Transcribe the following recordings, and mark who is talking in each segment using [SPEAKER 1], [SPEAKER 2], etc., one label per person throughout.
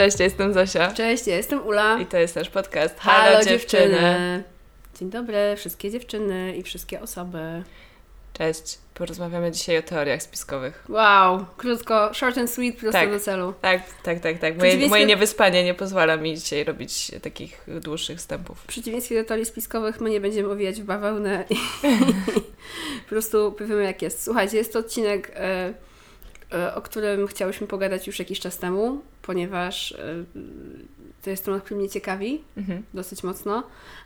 [SPEAKER 1] Cześć, ja jestem Zosia.
[SPEAKER 2] Cześć, ja jestem Ula.
[SPEAKER 1] I to jest nasz podcast
[SPEAKER 2] Halo,
[SPEAKER 1] Halo,
[SPEAKER 2] dziewczyny.
[SPEAKER 1] dziewczyny.
[SPEAKER 2] Dzień dobry, wszystkie dziewczyny i wszystkie osoby.
[SPEAKER 1] Cześć, porozmawiamy dzisiaj o teoriach spiskowych.
[SPEAKER 2] Wow, krótko, short and sweet, prosto
[SPEAKER 1] Tak.
[SPEAKER 2] do celu.
[SPEAKER 1] Tak, tak, tak, tak. Moje, moje niewyspanie nie pozwala mi dzisiaj robić takich dłuższych wstępów.
[SPEAKER 2] W przeciwieństwie do teorii spiskowych, my nie będziemy owijać w bawełnę i po prostu powiemy jak jest. Słuchajcie, jest to odcinek, e, o którym chciałyśmy pogadać już jakiś czas temu, ponieważ e, to jest temat, który mnie ciekawi
[SPEAKER 1] Mhm.
[SPEAKER 2] dosyć mocno,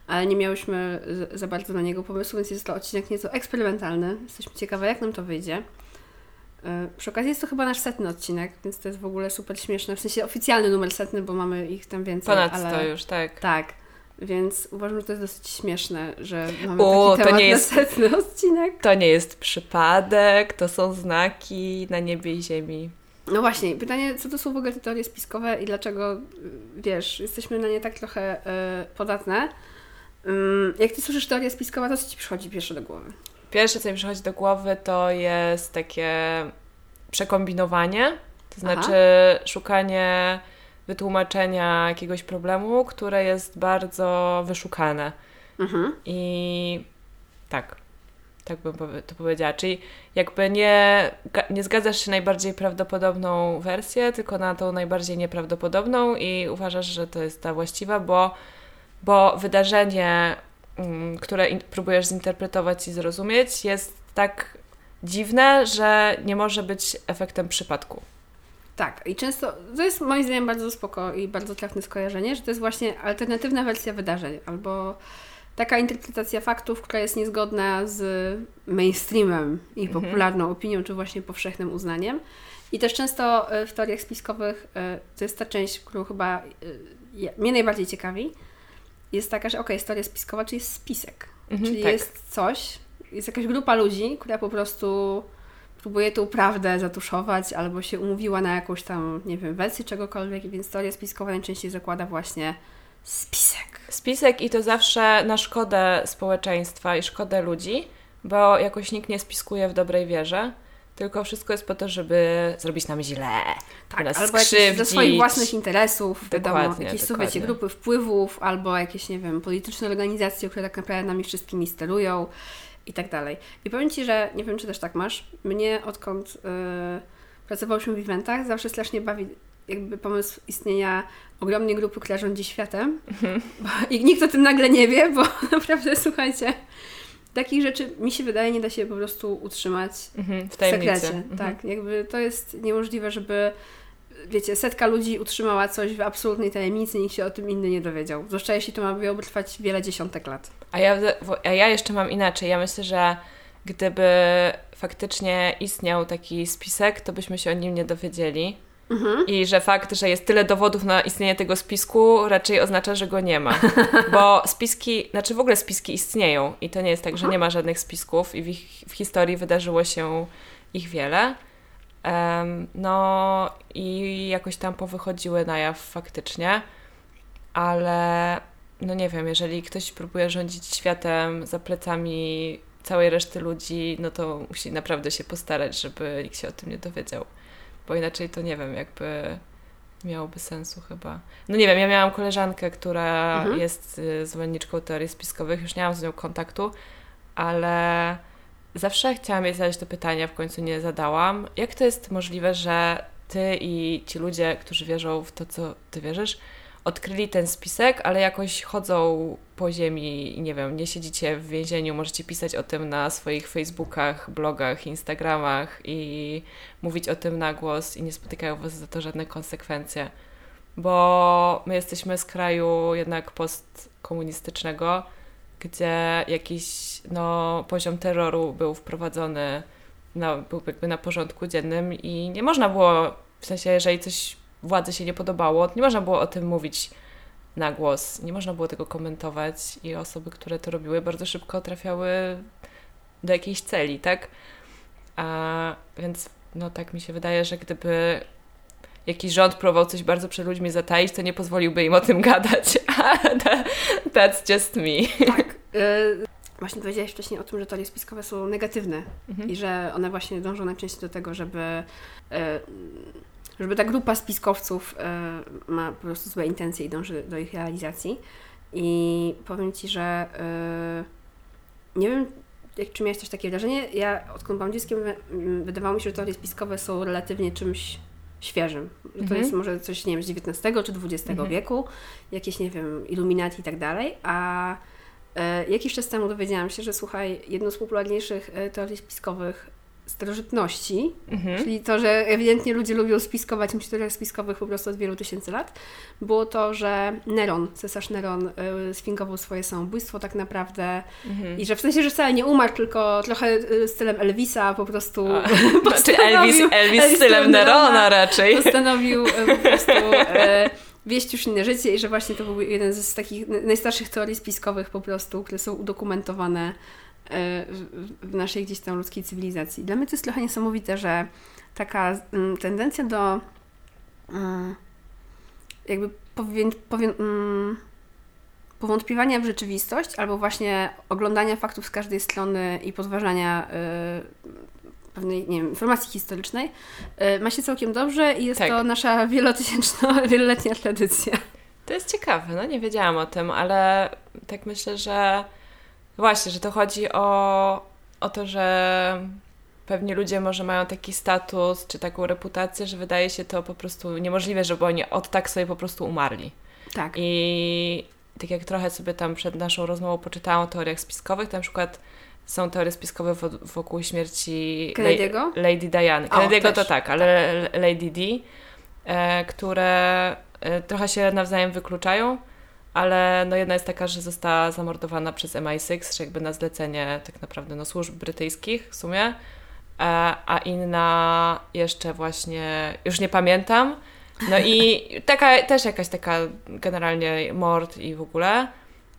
[SPEAKER 2] ale nie miałyśmy za bardzo na niego pomysłu, więc jest to odcinek nieco eksperymentalny. Jesteśmy ciekawe, jak nam to wyjdzie. E, Przy okazji jest to chyba nasz setny odcinek, więc to jest w ogóle super śmieszne. W sensie oficjalny numer setny, bo mamy ich tam więcej.
[SPEAKER 1] Ponad
[SPEAKER 2] ale...
[SPEAKER 1] 100 już, tak.
[SPEAKER 2] Tak. Więc uważam, że to jest dosyć śmieszne, że mamy
[SPEAKER 1] O,
[SPEAKER 2] taki
[SPEAKER 1] to
[SPEAKER 2] temat
[SPEAKER 1] nie jest-
[SPEAKER 2] setny odcinek.
[SPEAKER 1] To nie jest przypadek, to są znaki na niebie i ziemi.
[SPEAKER 2] No właśnie, pytanie, co to są w ogóle te teorie spiskowe i dlaczego, wiesz, jesteśmy na nie tak trochę y, podatne. Ym, jak Ty słyszysz teorię spiskowa, to co Ci przychodzi pierwsze do głowy?
[SPEAKER 1] Pierwsze, co mi przychodzi do głowy, to jest takie przekombinowanie, to
[SPEAKER 2] Aha.
[SPEAKER 1] znaczy szukanie wytłumaczenia jakiegoś problemu, które jest bardzo wyszukane.
[SPEAKER 2] Mhm.
[SPEAKER 1] I tak, tak bym to powiedziała. Czyli jakby nie, nie zgadzasz się najbardziej prawdopodobną wersję, tylko na tą najbardziej nieprawdopodobną i uważasz, że to jest ta właściwa, bo, bo wydarzenie, mm, które próbujesz zinterpretować i zrozumieć, jest tak dziwne, że nie może być efektem przypadku.
[SPEAKER 2] Tak, i często, to jest moim zdaniem bardzo spoko i bardzo trafne skojarzenie, że to jest właśnie alternatywna wersja wydarzeń, albo taka interpretacja faktów, która jest niezgodna z mainstreamem i
[SPEAKER 1] Mhm.
[SPEAKER 2] popularną opinią, czy właśnie powszechnym uznaniem. I też często e, w teoriach spiskowych, e, to jest ta część, którą chyba e, mnie najbardziej ciekawi, jest taka, że jest teoria spiskowa, czyli jest spisek.
[SPEAKER 1] Mhm,
[SPEAKER 2] czyli
[SPEAKER 1] tak.
[SPEAKER 2] jest coś, jest jakaś grupa ludzi, która po prostu próbuje tą prawdę zatuszować albo się umówiła na jakąś tam, nie wiem, wersję czegokolwiek, więc teoria spiskowa najczęściej zakłada właśnie spisek.
[SPEAKER 1] Spisek i to zawsze na szkodę społeczeństwa i szkodę ludzi, bo jakoś nikt nie spiskuje w dobrej wierze, tylko wszystko jest po to, żeby zrobić nam źle, żeby nas
[SPEAKER 2] Tak, albo jakieś do
[SPEAKER 1] skrzywdzić.
[SPEAKER 2] swoich własnych interesów, wiadomo,
[SPEAKER 1] Dokładnie,
[SPEAKER 2] jakieś
[SPEAKER 1] dokładnie.
[SPEAKER 2] wiecie, grupy wpływów, albo jakieś, nie wiem, polityczne organizacje, które tak naprawdę nami wszystkimi sterują i tak dalej. I powiem Ci, że nie wiem, czy też tak masz, mnie odkąd yy, pracowałyśmy w eventach, zawsze strasznie bawi jakby pomysł istnienia ogromnej grupy, która rządzi światem
[SPEAKER 1] Mhm.
[SPEAKER 2] bo, i nikt o tym nagle nie wie, bo naprawdę, słuchajcie, takich rzeczy mi się wydaje nie da się po prostu utrzymać
[SPEAKER 1] Mhm, w
[SPEAKER 2] w
[SPEAKER 1] tajemnicy.
[SPEAKER 2] sekrecie.
[SPEAKER 1] Mhm.
[SPEAKER 2] Tak, jakby to jest niemożliwe, żeby wiecie, setka ludzi utrzymała coś w absolutnej tajemnicy, nikt się o tym inny nie dowiedział. Zwłaszcza jeśli to ma miałoby trwać wiele dziesiątek lat.
[SPEAKER 1] A, ja, a ja jeszcze mam inaczej. Ja myślę, że gdyby faktycznie istniał taki spisek, to byśmy się o nim nie dowiedzieli.
[SPEAKER 2] Mhm.
[SPEAKER 1] I że fakt, że jest tyle dowodów na istnienie tego spisku, raczej oznacza, że go nie ma. Bo spiski, znaczy w ogóle spiski istnieją i to nie jest tak, że nie ma żadnych spisków i w, ich, w historii wydarzyło się ich wiele. No i jakoś tam powychodziły na jaw faktycznie, ale no nie wiem, jeżeli ktoś próbuje rządzić światem za plecami całej reszty ludzi, no to musi naprawdę się postarać, żeby nikt się o tym nie dowiedział bo inaczej to nie wiem, jakby miałoby sensu chyba. No nie wiem, ja miałam koleżankę, która
[SPEAKER 2] Mhm.
[SPEAKER 1] jest y, zwolenniczką teorii spiskowych, już nie mam z nią kontaktu, ale zawsze chciałam jej zadać to pytanie, w końcu nie zadałam. Jak to jest możliwe, że ty i ci ludzie, którzy wierzą w to, co ty wierzysz, odkryli ten spisek, ale jakoś chodzą po ziemi nie wiem, nie siedzicie w więzieniu, możecie pisać o tym na swoich Facebookach, blogach, Instagramach i mówić o tym na głos i nie spotykają was za to żadne konsekwencje. Bo my jesteśmy z kraju jednak postkomunistycznego, gdzie jakiś no, poziom terroru był wprowadzony, no, był jakby na porządku dziennym i nie można było W sensie, jeżeli coś władzy się nie podobało, nie można było o tym mówić na głos, nie można było tego komentować i osoby, które to robiły, bardzo szybko trafiały do jakiejś celi, tak? A, więc no tak mi się wydaje, że gdyby jakiś rząd próbował coś bardzo przed ludźmi zataić, to nie pozwoliłby im o tym gadać. That's just me.
[SPEAKER 2] Tak. Y, właśnie powiedziałeś wcześniej o tym, że teorie spiskowe są negatywne
[SPEAKER 1] Mhm.
[SPEAKER 2] i że one właśnie dążą najczęściej do tego, żeby, y, żeby ta grupa spiskowców y, ma po prostu złe intencje i dąży do ich realizacji. I powiem Ci, że nie wiem, jak, czy miałeś też takie wrażenie, ja odkąd byłam dzieckiem, wy- m, wydawało mi się, że teorie spiskowe są relatywnie czymś świeżym. To
[SPEAKER 1] Mhm.
[SPEAKER 2] jest może coś, nie wiem, z XIX czy XX
[SPEAKER 1] Mhm.
[SPEAKER 2] wieku, jakieś, nie wiem, iluminaty i tak dalej, a jakiś czas temu dowiedziałam się, że słuchaj, jedną z popularniejszych e, teorii spiskowych starożytności,
[SPEAKER 1] Mhm.
[SPEAKER 2] czyli to, że ewidentnie ludzie lubią spiskować, myślę, teoriach spiskowych po prostu od wielu tysięcy lat, było to, że Neron, cesarz Neron e, sfingował swoje samobójstwo tak naprawdę
[SPEAKER 1] Mhm.
[SPEAKER 2] i że w sensie, że wcale nie umarł, tylko trochę e, stylem Elvisa po prostu
[SPEAKER 1] A, Czy
[SPEAKER 2] postanowił-
[SPEAKER 1] Elvis, Elvis
[SPEAKER 2] Elvis
[SPEAKER 1] stylem Nerona raczej.
[SPEAKER 2] postanowił e, po prostu e, wieść już inne życie i że właśnie to był jeden z takich najstarszych teorii spiskowych po prostu, które są udokumentowane e, w, naszej gdzieś tam ludzkiej cywilizacji. Dla mnie to jest trochę niesamowite, że taka mm, tendencja do mm, jakby powien, mm, powątpiewania w rzeczywistość albo właśnie oglądania faktów z każdej strony i podważania y, pewnej, nie wiem, informacji historycznej y, ma się całkiem dobrze i jest
[SPEAKER 1] Tak.
[SPEAKER 2] to nasza wielotysięczna, wieloletnia tradycja.
[SPEAKER 1] To jest ciekawe, no nie wiedziałam o tym, ale tak myślę, że właśnie, że to chodzi o, o to, że pewnie ludzie może mają taki status czy taką reputację, że wydaje się to po prostu niemożliwe, żeby oni od tak sobie po prostu umarli.
[SPEAKER 2] Tak.
[SPEAKER 1] I tak jak trochę sobie tam przed naszą rozmową poczytałam o teoriach spiskowych, to na przykład są teorie spiskowe wo- wokół śmierci
[SPEAKER 2] Kennedy'ego?
[SPEAKER 1] La- Lady Diany. Kennedy'ego to tak, ale L- Lady D, e, które e, trochę się nawzajem wykluczają, ale no jedna jest taka, że została zamordowana przez MI6, że jakby na zlecenie tak naprawdę no, służb brytyjskich w sumie, e, a inna jeszcze właśnie, już nie pamiętam, no i taka, też jakaś taka generalnie mord i w ogóle,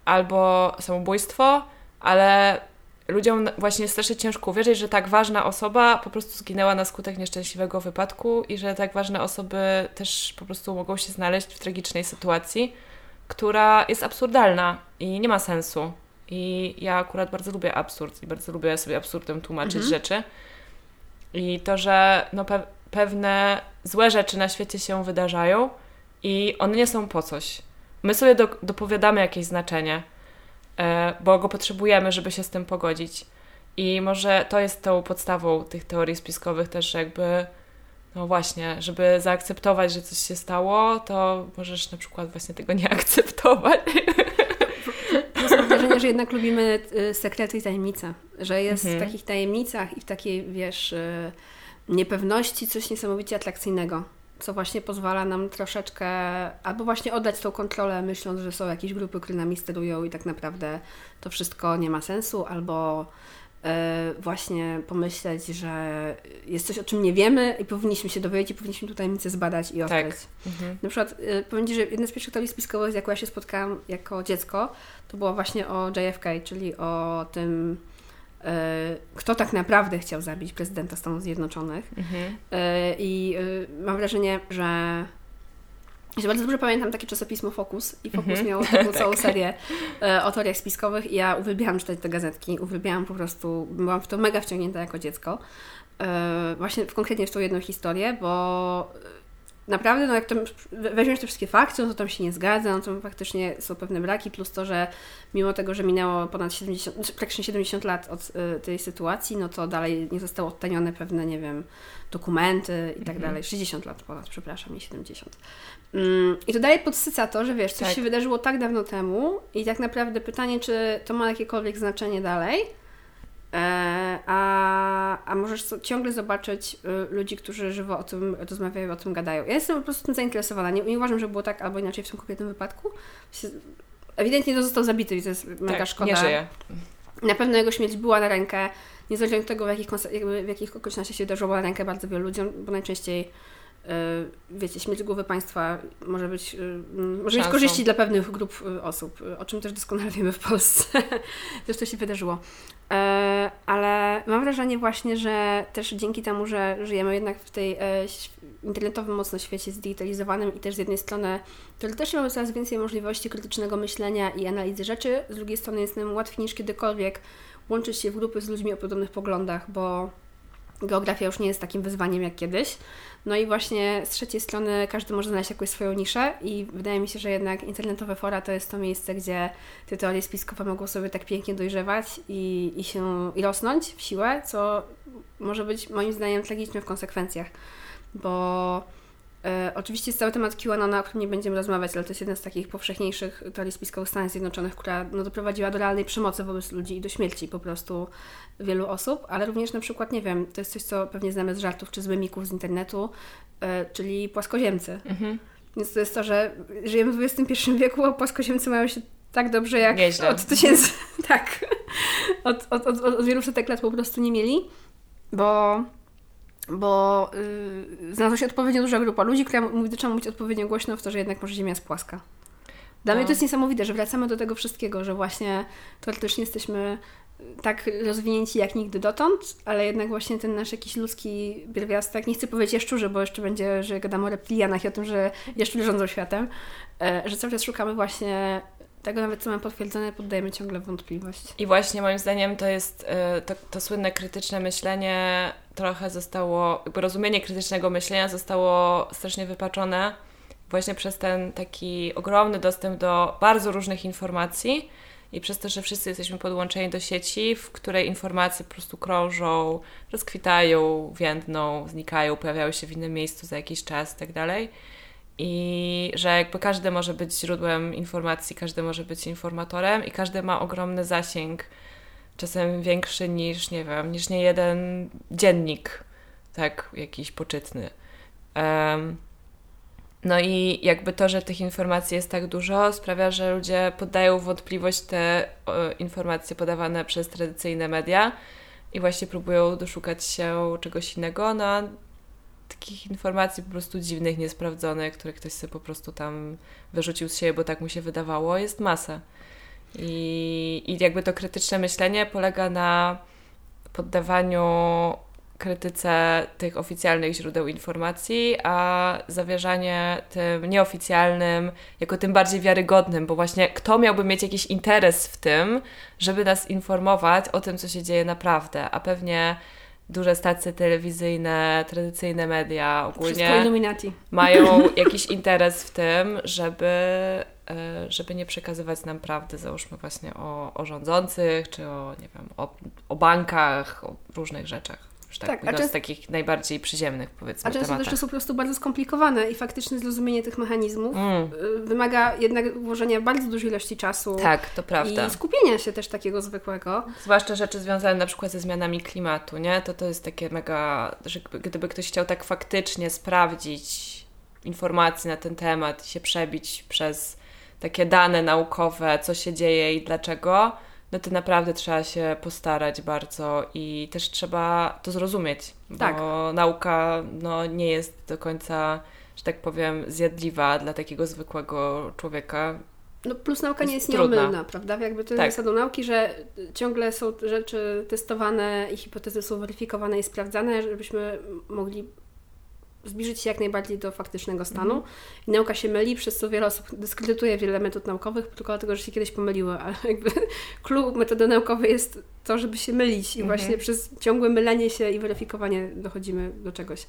[SPEAKER 1] albo samobójstwo, ale ludziom właśnie strasznie ciężko uwierzyć, że tak ważna osoba po prostu zginęła na skutek nieszczęśliwego wypadku i że tak ważne osoby też po prostu mogą się znaleźć w tragicznej sytuacji, która jest absurdalna i nie ma sensu. I ja akurat bardzo lubię absurd i bardzo lubię sobie absurdem tłumaczyć
[SPEAKER 2] Mhm.
[SPEAKER 1] rzeczy. I to, że no pe- pewne złe rzeczy na świecie się wydarzają i one nie są po coś. My sobie do- dopowiadamy jakieś znaczenie, bo go potrzebujemy, żeby się z tym pogodzić. I może to jest tą podstawą tych teorii spiskowych też, jakby no właśnie, żeby zaakceptować, że coś się stało, to możesz na przykład właśnie tego nie akceptować.
[SPEAKER 2] Plus mam wrażenie, że jednak lubimy y, sekrety i tajemnice. Że jest
[SPEAKER 1] Mhm.
[SPEAKER 2] w takich tajemnicach i w takiej, wiesz, y, niepewności coś niesamowicie atrakcyjnego. Co właśnie pozwala nam troszeczkę albo właśnie oddać tą kontrolę, myśląc, że są jakieś grupy, które nami sterują i tak naprawdę to wszystko nie ma sensu, albo y, właśnie pomyśleć, że jest coś, o czym nie wiemy i powinniśmy się dowiedzieć i powinniśmy tutaj tajemnicę zbadać i odkryć.
[SPEAKER 1] Mhm.
[SPEAKER 2] Na przykład y, powiem Ci, że jedna z pierwszych teorii spiskowych, z jaką ja się spotkałam jako dziecko, to była właśnie o JFK, czyli o tym, kto tak naprawdę chciał zabić prezydenta Stanów Zjednoczonych.
[SPEAKER 1] Mhm.
[SPEAKER 2] Y, I y, mam wrażenie, że że bardzo dobrze pamiętam takie czasopismo Focus i Focus
[SPEAKER 1] Mhm.
[SPEAKER 2] miał taką całą serię e, o teoriach spiskowych i ja uwielbiałam czytać te gazetki, uwielbiałam po prostu, byłam w to mega wciągnięta jako dziecko. E, właśnie w, konkretnie w tą jedną historię, bo e, naprawdę, no jak tam we- weźmiesz te wszystkie fakty, no to tam się nie zgadza, no to faktycznie są pewne braki, plus to, że mimo tego, że minęło ponad 70, znaczy praktycznie 70 lat od e, tej sytuacji, no to dalej nie zostały odtajnione pewne, nie wiem, dokumenty i tak
[SPEAKER 1] Mhm.
[SPEAKER 2] dalej. 60 lat ponad, przepraszam, nie 70. Mm, I to dalej podsyca to, że wiesz, coś
[SPEAKER 1] Tak.
[SPEAKER 2] się wydarzyło tak dawno temu i tak naprawdę pytanie, czy to ma jakiekolwiek znaczenie dalej, a, a możesz ciągle zobaczyć y, ludzi, którzy żywo o tym rozmawiają, o tym gadają. Ja jestem po prostu tym zainteresowana. Nie, nie uważam, że było tak albo inaczej w tym konkretnym wypadku. Ewidentnie to został zabity i to jest mega
[SPEAKER 1] tak,
[SPEAKER 2] szkoda.
[SPEAKER 1] Nie żyje.
[SPEAKER 2] Na pewno jego śmierć była na rękę, niezależnie od tego, w jakich, w jakich okolicznościach się wydarzyło, była na rękę bardzo wielu ludziom, bo najczęściej wiecie, śmierć głowy państwa może być, może mieć korzyści dla pewnych grup osób, o czym też doskonale wiemy w Polsce. to się wydarzyło. E, ale mam wrażenie właśnie, że też dzięki temu, że żyjemy jednak w tej e, internetowym mocno świecie zdigitalizowanym i też z jednej strony teoretycznie mamy coraz więcej możliwości krytycznego myślenia i analizy rzeczy, z drugiej strony jest nam łatwiej niż kiedykolwiek łączyć się w grupy z ludźmi o podobnych poglądach, bo geografia już nie jest takim wyzwaniem jak kiedyś. No i właśnie z trzeciej strony każdy może znaleźć jakąś swoją niszę i wydaje mi się, że jednak internetowe fora to jest to miejsce, gdzie te teorie spiskowe mogą sobie tak pięknie dojrzewać i, i się i rosnąć w siłę, co może być moim zdaniem tragiczne w konsekwencjach, bo E, oczywiście jest cały temat QAnona, o którym nie będziemy rozmawiać, ale to jest jedna z takich powszechniejszych teorii spiskowych Stanów Zjednoczonych, która no, doprowadziła do realnej przemocy wobec ludzi i do śmierci po prostu wielu osób, ale również na przykład, nie wiem, to jest coś, co pewnie znamy z żartów czy z memików z internetu, e, czyli płaskoziemcy. Mhm. Więc to jest to, że żyjemy w XXI wieku, a płaskoziemcy mają się tak dobrze jak
[SPEAKER 1] Nieźle.
[SPEAKER 2] od tysięcy, tak, od, od, od, od wielu setek lat po prostu nie mieli, bo bo yy, znalazła się odpowiednio duża grupa ludzi, która mówi, trzeba mówić odpowiednio głośno w to, że jednak może Ziemia jest płaska. Dla no. mnie to jest niesamowite, że wracamy do tego wszystkiego, że właśnie teoretycznie jesteśmy tak rozwinięci jak nigdy dotąd, ale jednak właśnie ten nasz jakiś ludzki pierwiastek, nie chcę powiedzieć jaszczurze, bo jeszcze będzie, że gadamy o reptilianach i o tym, że jaszczury rządzą światem, e, że cały czas szukamy właśnie tego nawet co mamy potwierdzone, poddajemy ciągle wątpliwość.
[SPEAKER 1] I właśnie moim zdaniem to jest e, to, to słynne krytyczne myślenie trochę zostało, jakby rozumienie krytycznego myślenia zostało strasznie wypaczone właśnie przez ten taki ogromny dostęp do bardzo różnych informacji i przez to, że wszyscy jesteśmy podłączeni do sieci, w której informacje po prostu krążą, rozkwitają, więdną, znikają, pojawiają się w innym miejscu za jakiś czas i tak dalej. I że jakby każdy może być źródłem informacji, każdy może być informatorem i każdy ma ogromny zasięg, czasem większy niż, nie wiem, niż nie jeden dziennik, tak, jakiś poczytny. Um, no i jakby to, że tych informacji jest tak dużo, sprawia, że ludzie poddają wątpliwość te informacje podawane przez tradycyjne media i właśnie próbują doszukać się czegoś innego, no takich informacji po prostu dziwnych, niesprawdzonych, które ktoś sobie po prostu tam wyrzucił z siebie, bo tak mu się wydawało, jest masa. I, i jakby to krytyczne myślenie polega na poddawaniu krytyce tych oficjalnych źródeł informacji, a zawierzanie tym nieoficjalnym jako tym bardziej wiarygodnym, bo właśnie kto miałby mieć jakiś interes w tym, żeby nas informować o tym, co się dzieje naprawdę, a pewnie duże stacje telewizyjne, tradycyjne media ogólnie mają jakiś interes w tym, żeby, żeby nie przekazywać nam prawdy, załóżmy właśnie o, o rządzących, czy o, nie wiem, o, o bankach, o różnych rzeczach tak, tak mówiąc, często, z takich najbardziej przyziemnych, powiedzmy,
[SPEAKER 2] A często
[SPEAKER 1] tematach.
[SPEAKER 2] też jest po prostu bardzo skomplikowane i faktyczne zrozumienie tych mechanizmów mm. Y, wymaga jednak włożenia bardzo dużej ilości czasu.
[SPEAKER 1] Tak, to prawda.
[SPEAKER 2] I skupienia się też takiego zwykłego.
[SPEAKER 1] Zwłaszcza rzeczy związane na przykład ze zmianami klimatu, nie? To to jest takie mega, że gdyby ktoś chciał tak faktycznie sprawdzić informacje na ten temat i się przebić przez takie dane naukowe, co się dzieje i dlaczego, no to naprawdę trzeba się postarać bardzo i też trzeba to zrozumieć, tak. bo nauka no, nie jest do końca, że tak powiem, zjadliwa dla takiego zwykłego człowieka.
[SPEAKER 2] No plus nauka jest nie jest trudna. nieomylna, prawda? Jakby to jest tak. zasadą nauki, że ciągle są rzeczy testowane i hipotezy są weryfikowane i sprawdzane, żebyśmy mogli zbliżyć się jak najbardziej do faktycznego stanu. Mhm. I nauka się myli, przez co wiele osób dyskredytuje wiele metod naukowych, tylko dlatego, że się kiedyś pomyliły, ale jakby klub metody naukowej jest to, żeby się mylić i mhm. właśnie przez ciągłe mylenie się i weryfikowanie dochodzimy do czegoś.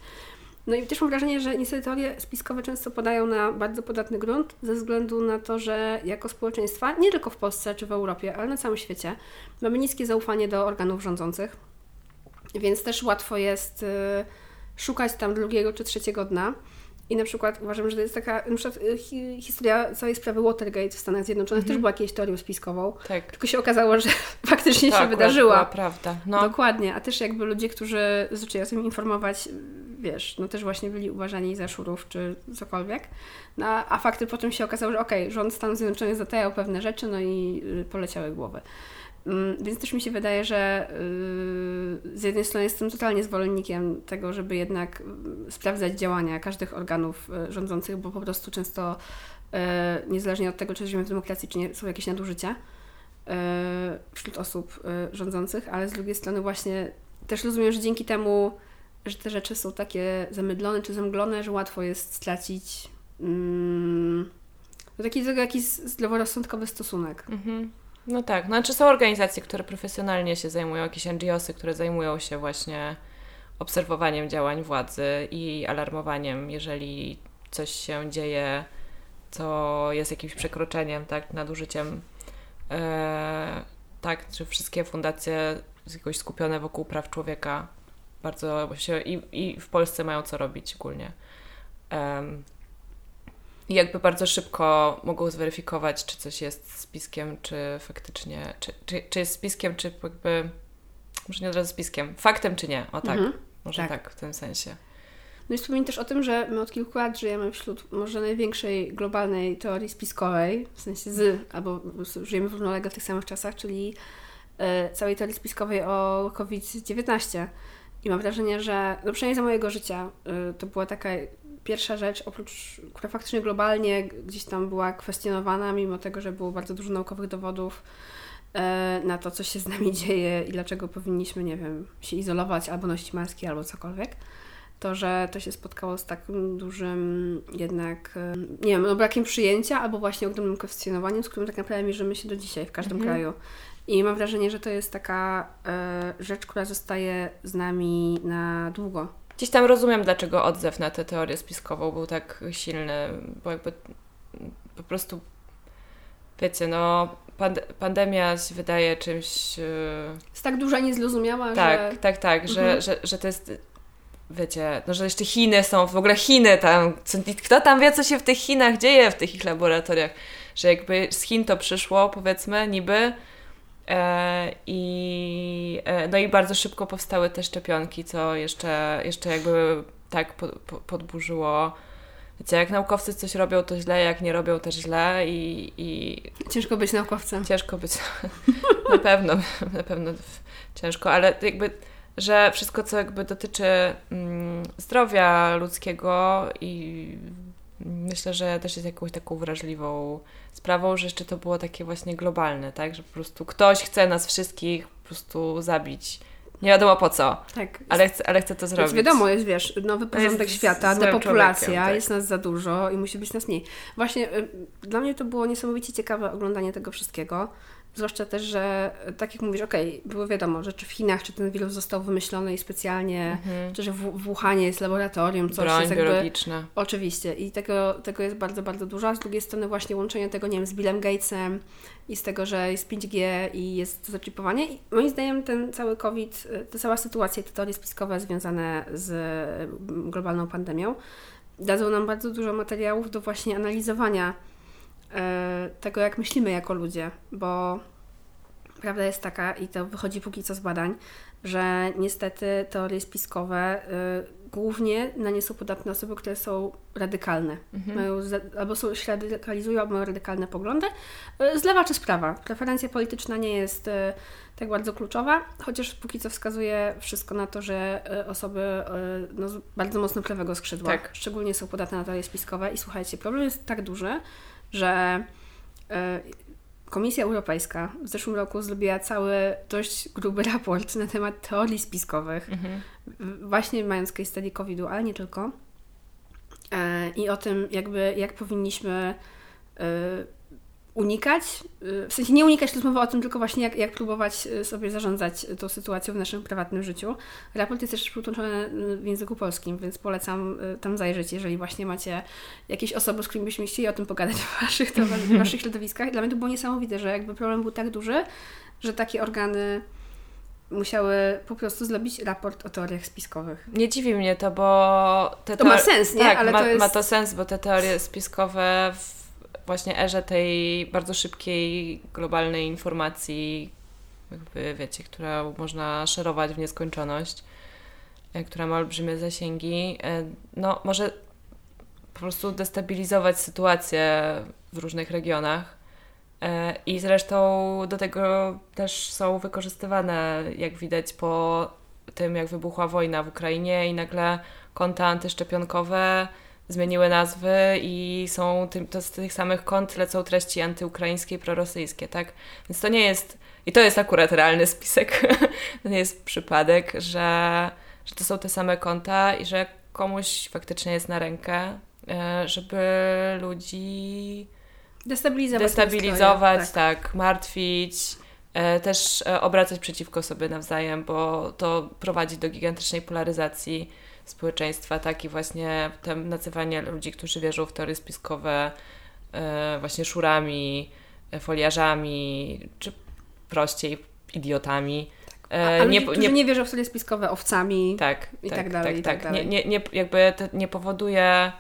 [SPEAKER 2] No i też mam wrażenie, że niestety teorie spiskowe często podają na bardzo podatny grunt ze względu na to, że jako społeczeństwa, nie tylko w Polsce czy w Europie, ale na całym świecie, mamy niskie zaufanie do organów rządzących, więc też łatwo jest... Yy, szukać tam drugiego czy trzeciego dna. I na przykład uważam, że to jest taka na przykład, y, hi, historia całej sprawy Watergate w Stanach Zjednoczonych -hmm. też była jakąś teorią spiskową. Tak. Tylko się okazało, że faktycznie tak, się wydarzyła. Była
[SPEAKER 1] prawda. No.
[SPEAKER 2] Dokładnie. A też jakby ludzie, którzy zaczęli o tym informować, wiesz, no też właśnie byli uważani za szurów czy cokolwiek. No, a fakty potem się okazało, że okej, okay, rząd Stanów Zjednoczonych zatajał pewne rzeczy, no i y, poleciały głowy. Mm, Więc też mi się wydaje, że yy, z jednej strony jestem totalnie zwolennikiem tego, żeby jednak mm, sprawdzać działania każdych organów y, rządzących, bo po prostu często y, niezależnie od tego, czy żyjemy w demokracji, czy nie, są jakieś nadużycia y, wśród osób y, rządzących, ale z drugiej strony właśnie też rozumiem, że dzięki temu, że te rzeczy są takie zamydlone czy zamglone, że łatwo jest stracić mm, no taki jakiś zdroworozsądkowy stosunek.
[SPEAKER 1] Mhm. No tak, znaczy są organizacje, które profesjonalnie się zajmują, jakieś NGOsy, które zajmują się właśnie obserwowaniem działań władzy i alarmowaniem, jeżeli coś się dzieje, co jest jakimś przekroczeniem, tak, nadużyciem. E, tak, czy wszystkie fundacje jakoś skupione wokół praw człowieka bardzo się i, i w Polsce mają co robić ogólnie. Em, i jakby bardzo szybko mogą zweryfikować, czy coś jest spiskiem, czy faktycznie, czy, czy, czy jest spiskiem, czy jakby, może nie od razu spiskiem, faktem, czy nie, o tak,
[SPEAKER 2] Mhm,
[SPEAKER 1] może tak.
[SPEAKER 2] tak.
[SPEAKER 1] w tym sensie.
[SPEAKER 2] No i wspomnij też o tym, że my od kilku lat żyjemy wśród może największej globalnej teorii spiskowej, w sensie z, albo żyjemy równolegle w tych samych czasach, czyli e, całej teorii spiskowej o COVID-19. I mam wrażenie, że, no przynajmniej za mojego życia, e, to była taka pierwsza rzecz, oprócz, która faktycznie globalnie gdzieś tam była kwestionowana, mimo tego, że było bardzo dużo naukowych dowodów e, na to, co się z nami dzieje i dlaczego powinniśmy, nie wiem, się izolować albo nosić maski, albo cokolwiek to, że to się spotkało z takim dużym jednak, e, nie wiem, no brakiem przyjęcia albo właśnie ogromnym kwestionowaniem, z którym tak naprawdę mierzymy się do dzisiaj w każdym
[SPEAKER 1] Mhm.
[SPEAKER 2] kraju. I mam wrażenie, że to jest taka e, rzecz, która zostaje z nami na długo.
[SPEAKER 1] Gdzieś tam rozumiem, dlaczego odzew na tę teorię spiskową był tak silny, bo jakby po prostu, wiecie, no, pand- pandemia się wydaje czymś... Yy,
[SPEAKER 2] Jest tak duża niezrozumiała,
[SPEAKER 1] Tak,
[SPEAKER 2] że...
[SPEAKER 1] tak, tak, że,
[SPEAKER 2] Mhm.
[SPEAKER 1] że, że to jest, wiecie, no, że jeszcze Chiny są, w ogóle Chiny tam, co, kto tam wie, co się w tych Chinach dzieje, w tych ich laboratoriach, że jakby z Chin to przyszło, powiedzmy, niby, e, i, e, no i bardzo szybko powstały te szczepionki, co jeszcze, jeszcze jakby tak po, po, podburzyło, wiecie, jak naukowcy coś robią, to źle, jak nie robią, też źle i, i
[SPEAKER 2] Ciężko być naukowcem.
[SPEAKER 1] Ciężko być. na pewno, na pewno ciężko, ale jakby, że wszystko, co jakby dotyczy mm, zdrowia ludzkiego i myślę, że też jest jakąś taką wrażliwą sprawą, że jeszcze to było takie właśnie globalne, tak? Że po prostu ktoś chce nas wszystkich po prostu zabić. Nie wiadomo po co,
[SPEAKER 2] Tak.
[SPEAKER 1] ale chce, ale chce to
[SPEAKER 2] Więc
[SPEAKER 1] zrobić.
[SPEAKER 2] wiadomo, jest, wiesz, nowy porządek świata, depopulacja,
[SPEAKER 1] tak.
[SPEAKER 2] jest nas za dużo i musi być nas mniej. Właśnie y, dla mnie to było niesamowicie ciekawe oglądanie tego wszystkiego. Zwłaszcza też, że y, tak jak mówisz, okej, było wiadomo, że czy w Chinach, czy ten wirus został wymyślony i specjalnie,
[SPEAKER 1] Mhm.
[SPEAKER 2] czy że w, w Wuhanie jest laboratorium, coś
[SPEAKER 1] Broń
[SPEAKER 2] jest jakby...
[SPEAKER 1] biologiczna.
[SPEAKER 2] Oczywiście i tego, tego jest bardzo, bardzo dużo, a z drugiej strony właśnie łączenie tego, nie wiem, z Billem Gatesem i z tego, że jest 5G i jest zaczipowanie i moim zdaniem ten cały COVID, y, ta cała sytuacja, te teorie spiskowe związane z globalną pandemią dadzą nam bardzo dużo materiałów do właśnie analizowania e, tego, jak myślimy jako ludzie, bo prawda jest taka i to wychodzi póki co z badań, że niestety teorie spiskowe y, głównie na nie są podatne osoby, które są radykalne.
[SPEAKER 1] Mhm.
[SPEAKER 2] Mają albo są, się radykalizują, albo mają radykalne poglądy. Y, z lewa czy z prawa. Preferencja polityczna nie jest y, tak bardzo kluczowa, chociaż póki co wskazuje wszystko na to, że y, osoby y, no, bardzo mocno prawego skrzydła
[SPEAKER 1] Tak.
[SPEAKER 2] szczególnie są podatne na teorie spiskowe. I słuchajcie, problem jest tak duży, że y, Komisja Europejska w zeszłym roku zrobiła cały dość gruby raport na temat teorii spiskowych,
[SPEAKER 1] Mhm.
[SPEAKER 2] właśnie mając case study COVID-u, ale nie tylko. E, I o tym, jakby jak powinniśmy e, unikać, e, w sensie nie unikać, mowa o tym, tylko właśnie jak, jak próbować e, sobie zarządzać tą sytuacją w naszym prywatnym życiu. Raport jest też przytłumaczony e, w języku polskim, więc polecam tam zajrzeć, jeżeli właśnie macie jakieś osoby, z którymi byśmy chcieli o tym pogadać w waszych, w waszych środowiskach. Dla mnie to było niesamowite, że jakby problem był tak duży, że takie organy musiały po prostu zrobić raport o teoriach spiskowych.
[SPEAKER 1] Nie dziwi mnie to, bo te
[SPEAKER 2] To ma sens, nie?
[SPEAKER 1] Tak,
[SPEAKER 2] Ale
[SPEAKER 1] ma,
[SPEAKER 2] to jest-
[SPEAKER 1] ma to sens, bo te teorie spiskowe w właśnie erze tej bardzo szybkiej, globalnej informacji, jakby wiecie, którą można szerować w nieskończoność, e, która ma olbrzymie zasięgi, e, no może po prostu destabilizować sytuację w różnych regionach. E, I zresztą do tego też są wykorzystywane, jak widać po tym, jak wybuchła wojna w Ukrainie i nagle konta antyszczepionkowe zmieniły nazwy i są tym, to z tych samych kont lecą treści antyukraińskie i prorosyjskie, tak? Więc to nie jest, i to jest akurat realny spisek, to nie jest przypadek, że, że to są te same konta i że komuś faktycznie jest na rękę, e, żeby ludzi
[SPEAKER 2] Destabilizować.
[SPEAKER 1] destabilizować,
[SPEAKER 2] nastroje,
[SPEAKER 1] tak. martwić, e, też e, obracać przeciwko sobie nawzajem, bo to prowadzi do gigantycznej polaryzacji społeczeństwa, tak i właśnie te nazywanie ludzi, którzy wierzą w teorie spiskowe e, właśnie szurami, e, foliarzami, czy prościej idiotami.
[SPEAKER 2] A,
[SPEAKER 1] E,
[SPEAKER 2] a ludzie, którzy nie, wierzą w teorie spiskowe owcami.
[SPEAKER 1] tak,
[SPEAKER 2] I
[SPEAKER 1] tak,
[SPEAKER 2] tak dalej,
[SPEAKER 1] tak,
[SPEAKER 2] i tak
[SPEAKER 1] tak.
[SPEAKER 2] dalej.
[SPEAKER 1] Nie, nie, nie, jakby to nie powoduje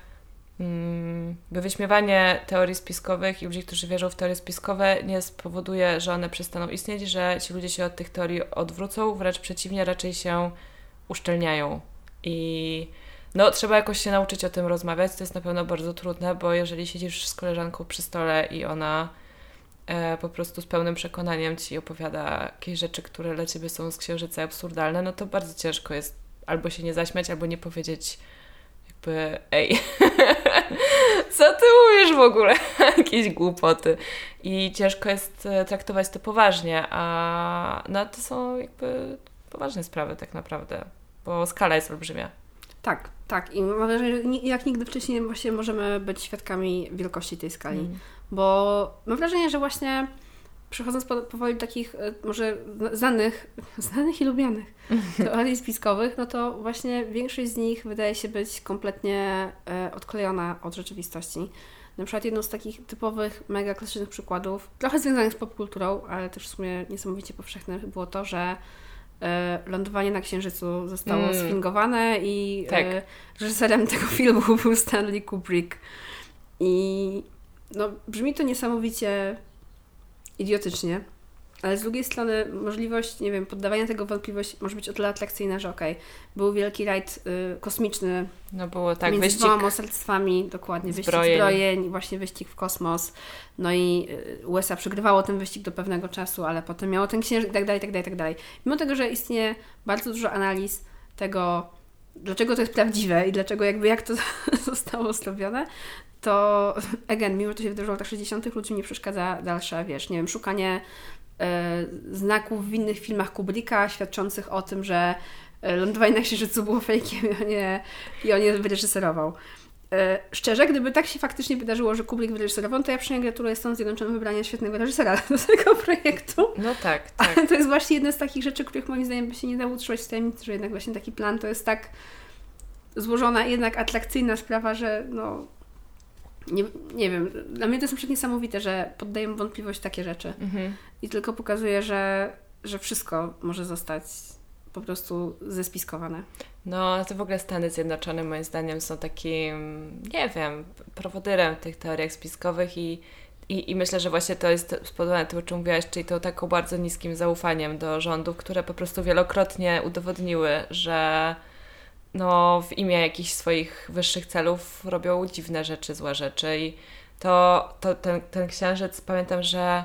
[SPEAKER 1] mm, by wyśmiewanie teorii spiskowych i ludzi, którzy wierzą w teorie spiskowe nie spowoduje, że one przestaną istnieć, że ci ludzie się od tych teorii odwrócą, wręcz przeciwnie, raczej się uszczelniają. I no, trzeba jakoś się nauczyć o tym rozmawiać. To jest na pewno bardzo trudne, bo jeżeli siedzisz z koleżanką przy stole i ona e, po prostu z pełnym przekonaniem ci opowiada jakieś rzeczy, które dla ciebie są z księżyca absurdalne, no to bardzo ciężko jest albo się nie zaśmiać, albo nie powiedzieć jakby ej, co ty mówisz w ogóle? Jakieś głupoty. I ciężko jest e, traktować to poważnie, a no, to są jakby poważne sprawy tak naprawdę, bo skala jest olbrzymia.
[SPEAKER 2] Tak, tak. I mam wrażenie, że jak nigdy wcześniej właśnie możemy być świadkami wielkości tej skali.
[SPEAKER 1] Mm.
[SPEAKER 2] Bo mam wrażenie, że właśnie przechodząc po, powoli do takich e, może znanych, znanych i lubianych teorii spiskowych, no to właśnie większość z nich wydaje się być kompletnie e, odklejona od rzeczywistości. Na przykład jedną z takich typowych, mega klasycznych przykładów, trochę związanych z popkulturą, ale też w sumie niesamowicie powszechnych, było to, że lądowanie na Księżycu zostało
[SPEAKER 1] Mm.
[SPEAKER 2] sfingowane i
[SPEAKER 1] Tak.
[SPEAKER 2] e, reżyserem tego filmu był Stanley Kubrick. I no, brzmi to niesamowicie idiotycznie, ale z drugiej strony możliwość, nie wiem, poddawania tego w wątpliwość może być o tyle atrakcyjna, że okej, był wielki rajd y, kosmiczny
[SPEAKER 1] No było tak,
[SPEAKER 2] między
[SPEAKER 1] wyścig
[SPEAKER 2] dwoma mocarstwami, dokładnie, wyścig
[SPEAKER 1] zbrojeń.
[SPEAKER 2] właśnie wyścig w kosmos. No i y, USA przegrywało ten wyścig do pewnego czasu, ale potem miało ten księżyc i tak dalej, i tak dalej, i tak dalej. Mimo tego, że istnieje bardzo dużo analiz tego, dlaczego to jest prawdziwe i dlaczego jakby jak to zostało zrobione, to again, mimo że to się wydarzyło w latach 60., ludziom nie przeszkadza dalsze, wiesz, nie wiem, szukanie znaków w innych filmach Kubricka świadczących o tym, że e, lądowanie na Księżycu było fejkiem i on je, i on je wyreżyserował. E, szczerze, gdyby tak się faktycznie wydarzyło, że Kubrick wyreżyserował, to ja przynajmniej gratuluję Stanom Zjednoczonym wybrania świetnego reżysera do tego projektu.
[SPEAKER 1] No tak, tak.
[SPEAKER 2] Ale to jest właśnie jedna z takich rzeczy, których moim zdaniem by się nie dało utrzymać w tajemnicy, że jednak właśnie taki plan to jest tak złożona, jednak atrakcyjna sprawa, że no nie, nie wiem, dla mnie to jest na przykład niesamowite, że poddaję wątpliwość takie rzeczy
[SPEAKER 1] Mhm.
[SPEAKER 2] i tylko pokazuje, że, że wszystko może zostać po prostu zespiskowane.
[SPEAKER 1] No, to w ogóle Stany Zjednoczone moim zdaniem są takim, nie wiem, prowodyrem tych teoriach spiskowych i, i, i myślę, że właśnie to jest spowodowane tym, o czym mówiłaś, czyli tą taką bardzo niskim zaufaniem do rządów, które po prostu wielokrotnie udowodniły, że no, w imię jakichś swoich wyższych celów robią dziwne rzeczy, złe rzeczy i to, to ten, ten księżyc, pamiętam, że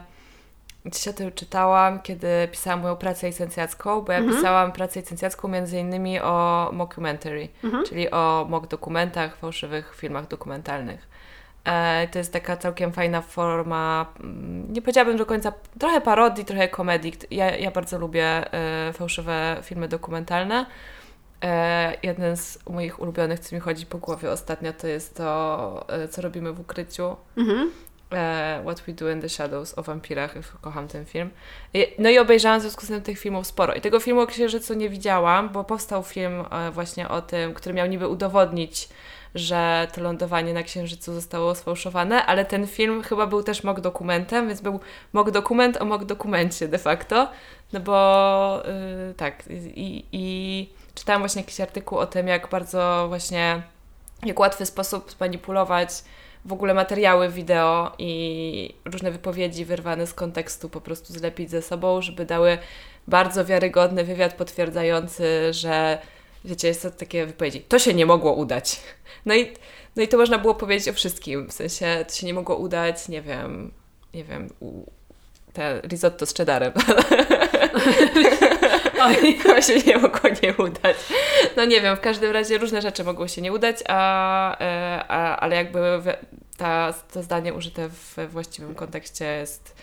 [SPEAKER 1] gdzieś o tym czytałam, kiedy pisałam moją pracę licencjacką, bo ja
[SPEAKER 2] Mhm.
[SPEAKER 1] pisałam pracę licencjacką między innymi o mockumentary,
[SPEAKER 2] Mhm.
[SPEAKER 1] czyli o mock dokumentach, fałszywych filmach dokumentalnych. E, to jest taka całkiem fajna forma, mm, nie powiedziałabym do końca, trochę parodii, trochę komedii. Ja, ja bardzo lubię e, fałszywe filmy dokumentalne. E, jeden z moich ulubionych, co mi chodzi po głowie ostatnio, to jest to, e, co robimy w ukryciu.
[SPEAKER 2] Mhm.
[SPEAKER 1] E, What We Do in the Shadows o wampirach. Kocham ten film. I- No i obejrzałam w związku z tym tych filmów sporo. I tego filmu o Księżycu nie widziałam, bo powstał film e, właśnie o tym, który miał niby udowodnić, że to lądowanie na Księżycu zostało sfałszowane, ale ten film chyba był też mock dokumentem, więc był mock dokument o mock dokumencie de facto. No bo y, tak, i, i czytałam właśnie jakiś artykuł o tym, jak bardzo właśnie, jak łatwy sposób manipulować w ogóle materiały wideo i różne wypowiedzi wyrwane z kontekstu po prostu zlepić ze sobą, żeby dały bardzo wiarygodny wywiad potwierdzający, że wiecie, jest to takie wypowiedzi, to się nie mogło udać. No i, no i to można było powiedzieć o wszystkim, w sensie to się nie mogło udać, nie wiem, nie wiem, te risotto z cheddarem.
[SPEAKER 2] Oj.
[SPEAKER 1] To się nie mogło nie udać. No nie wiem, w każdym razie różne rzeczy mogły się nie udać, a, e, a, ale jakby ta, to zdanie użyte w właściwym kontekście jest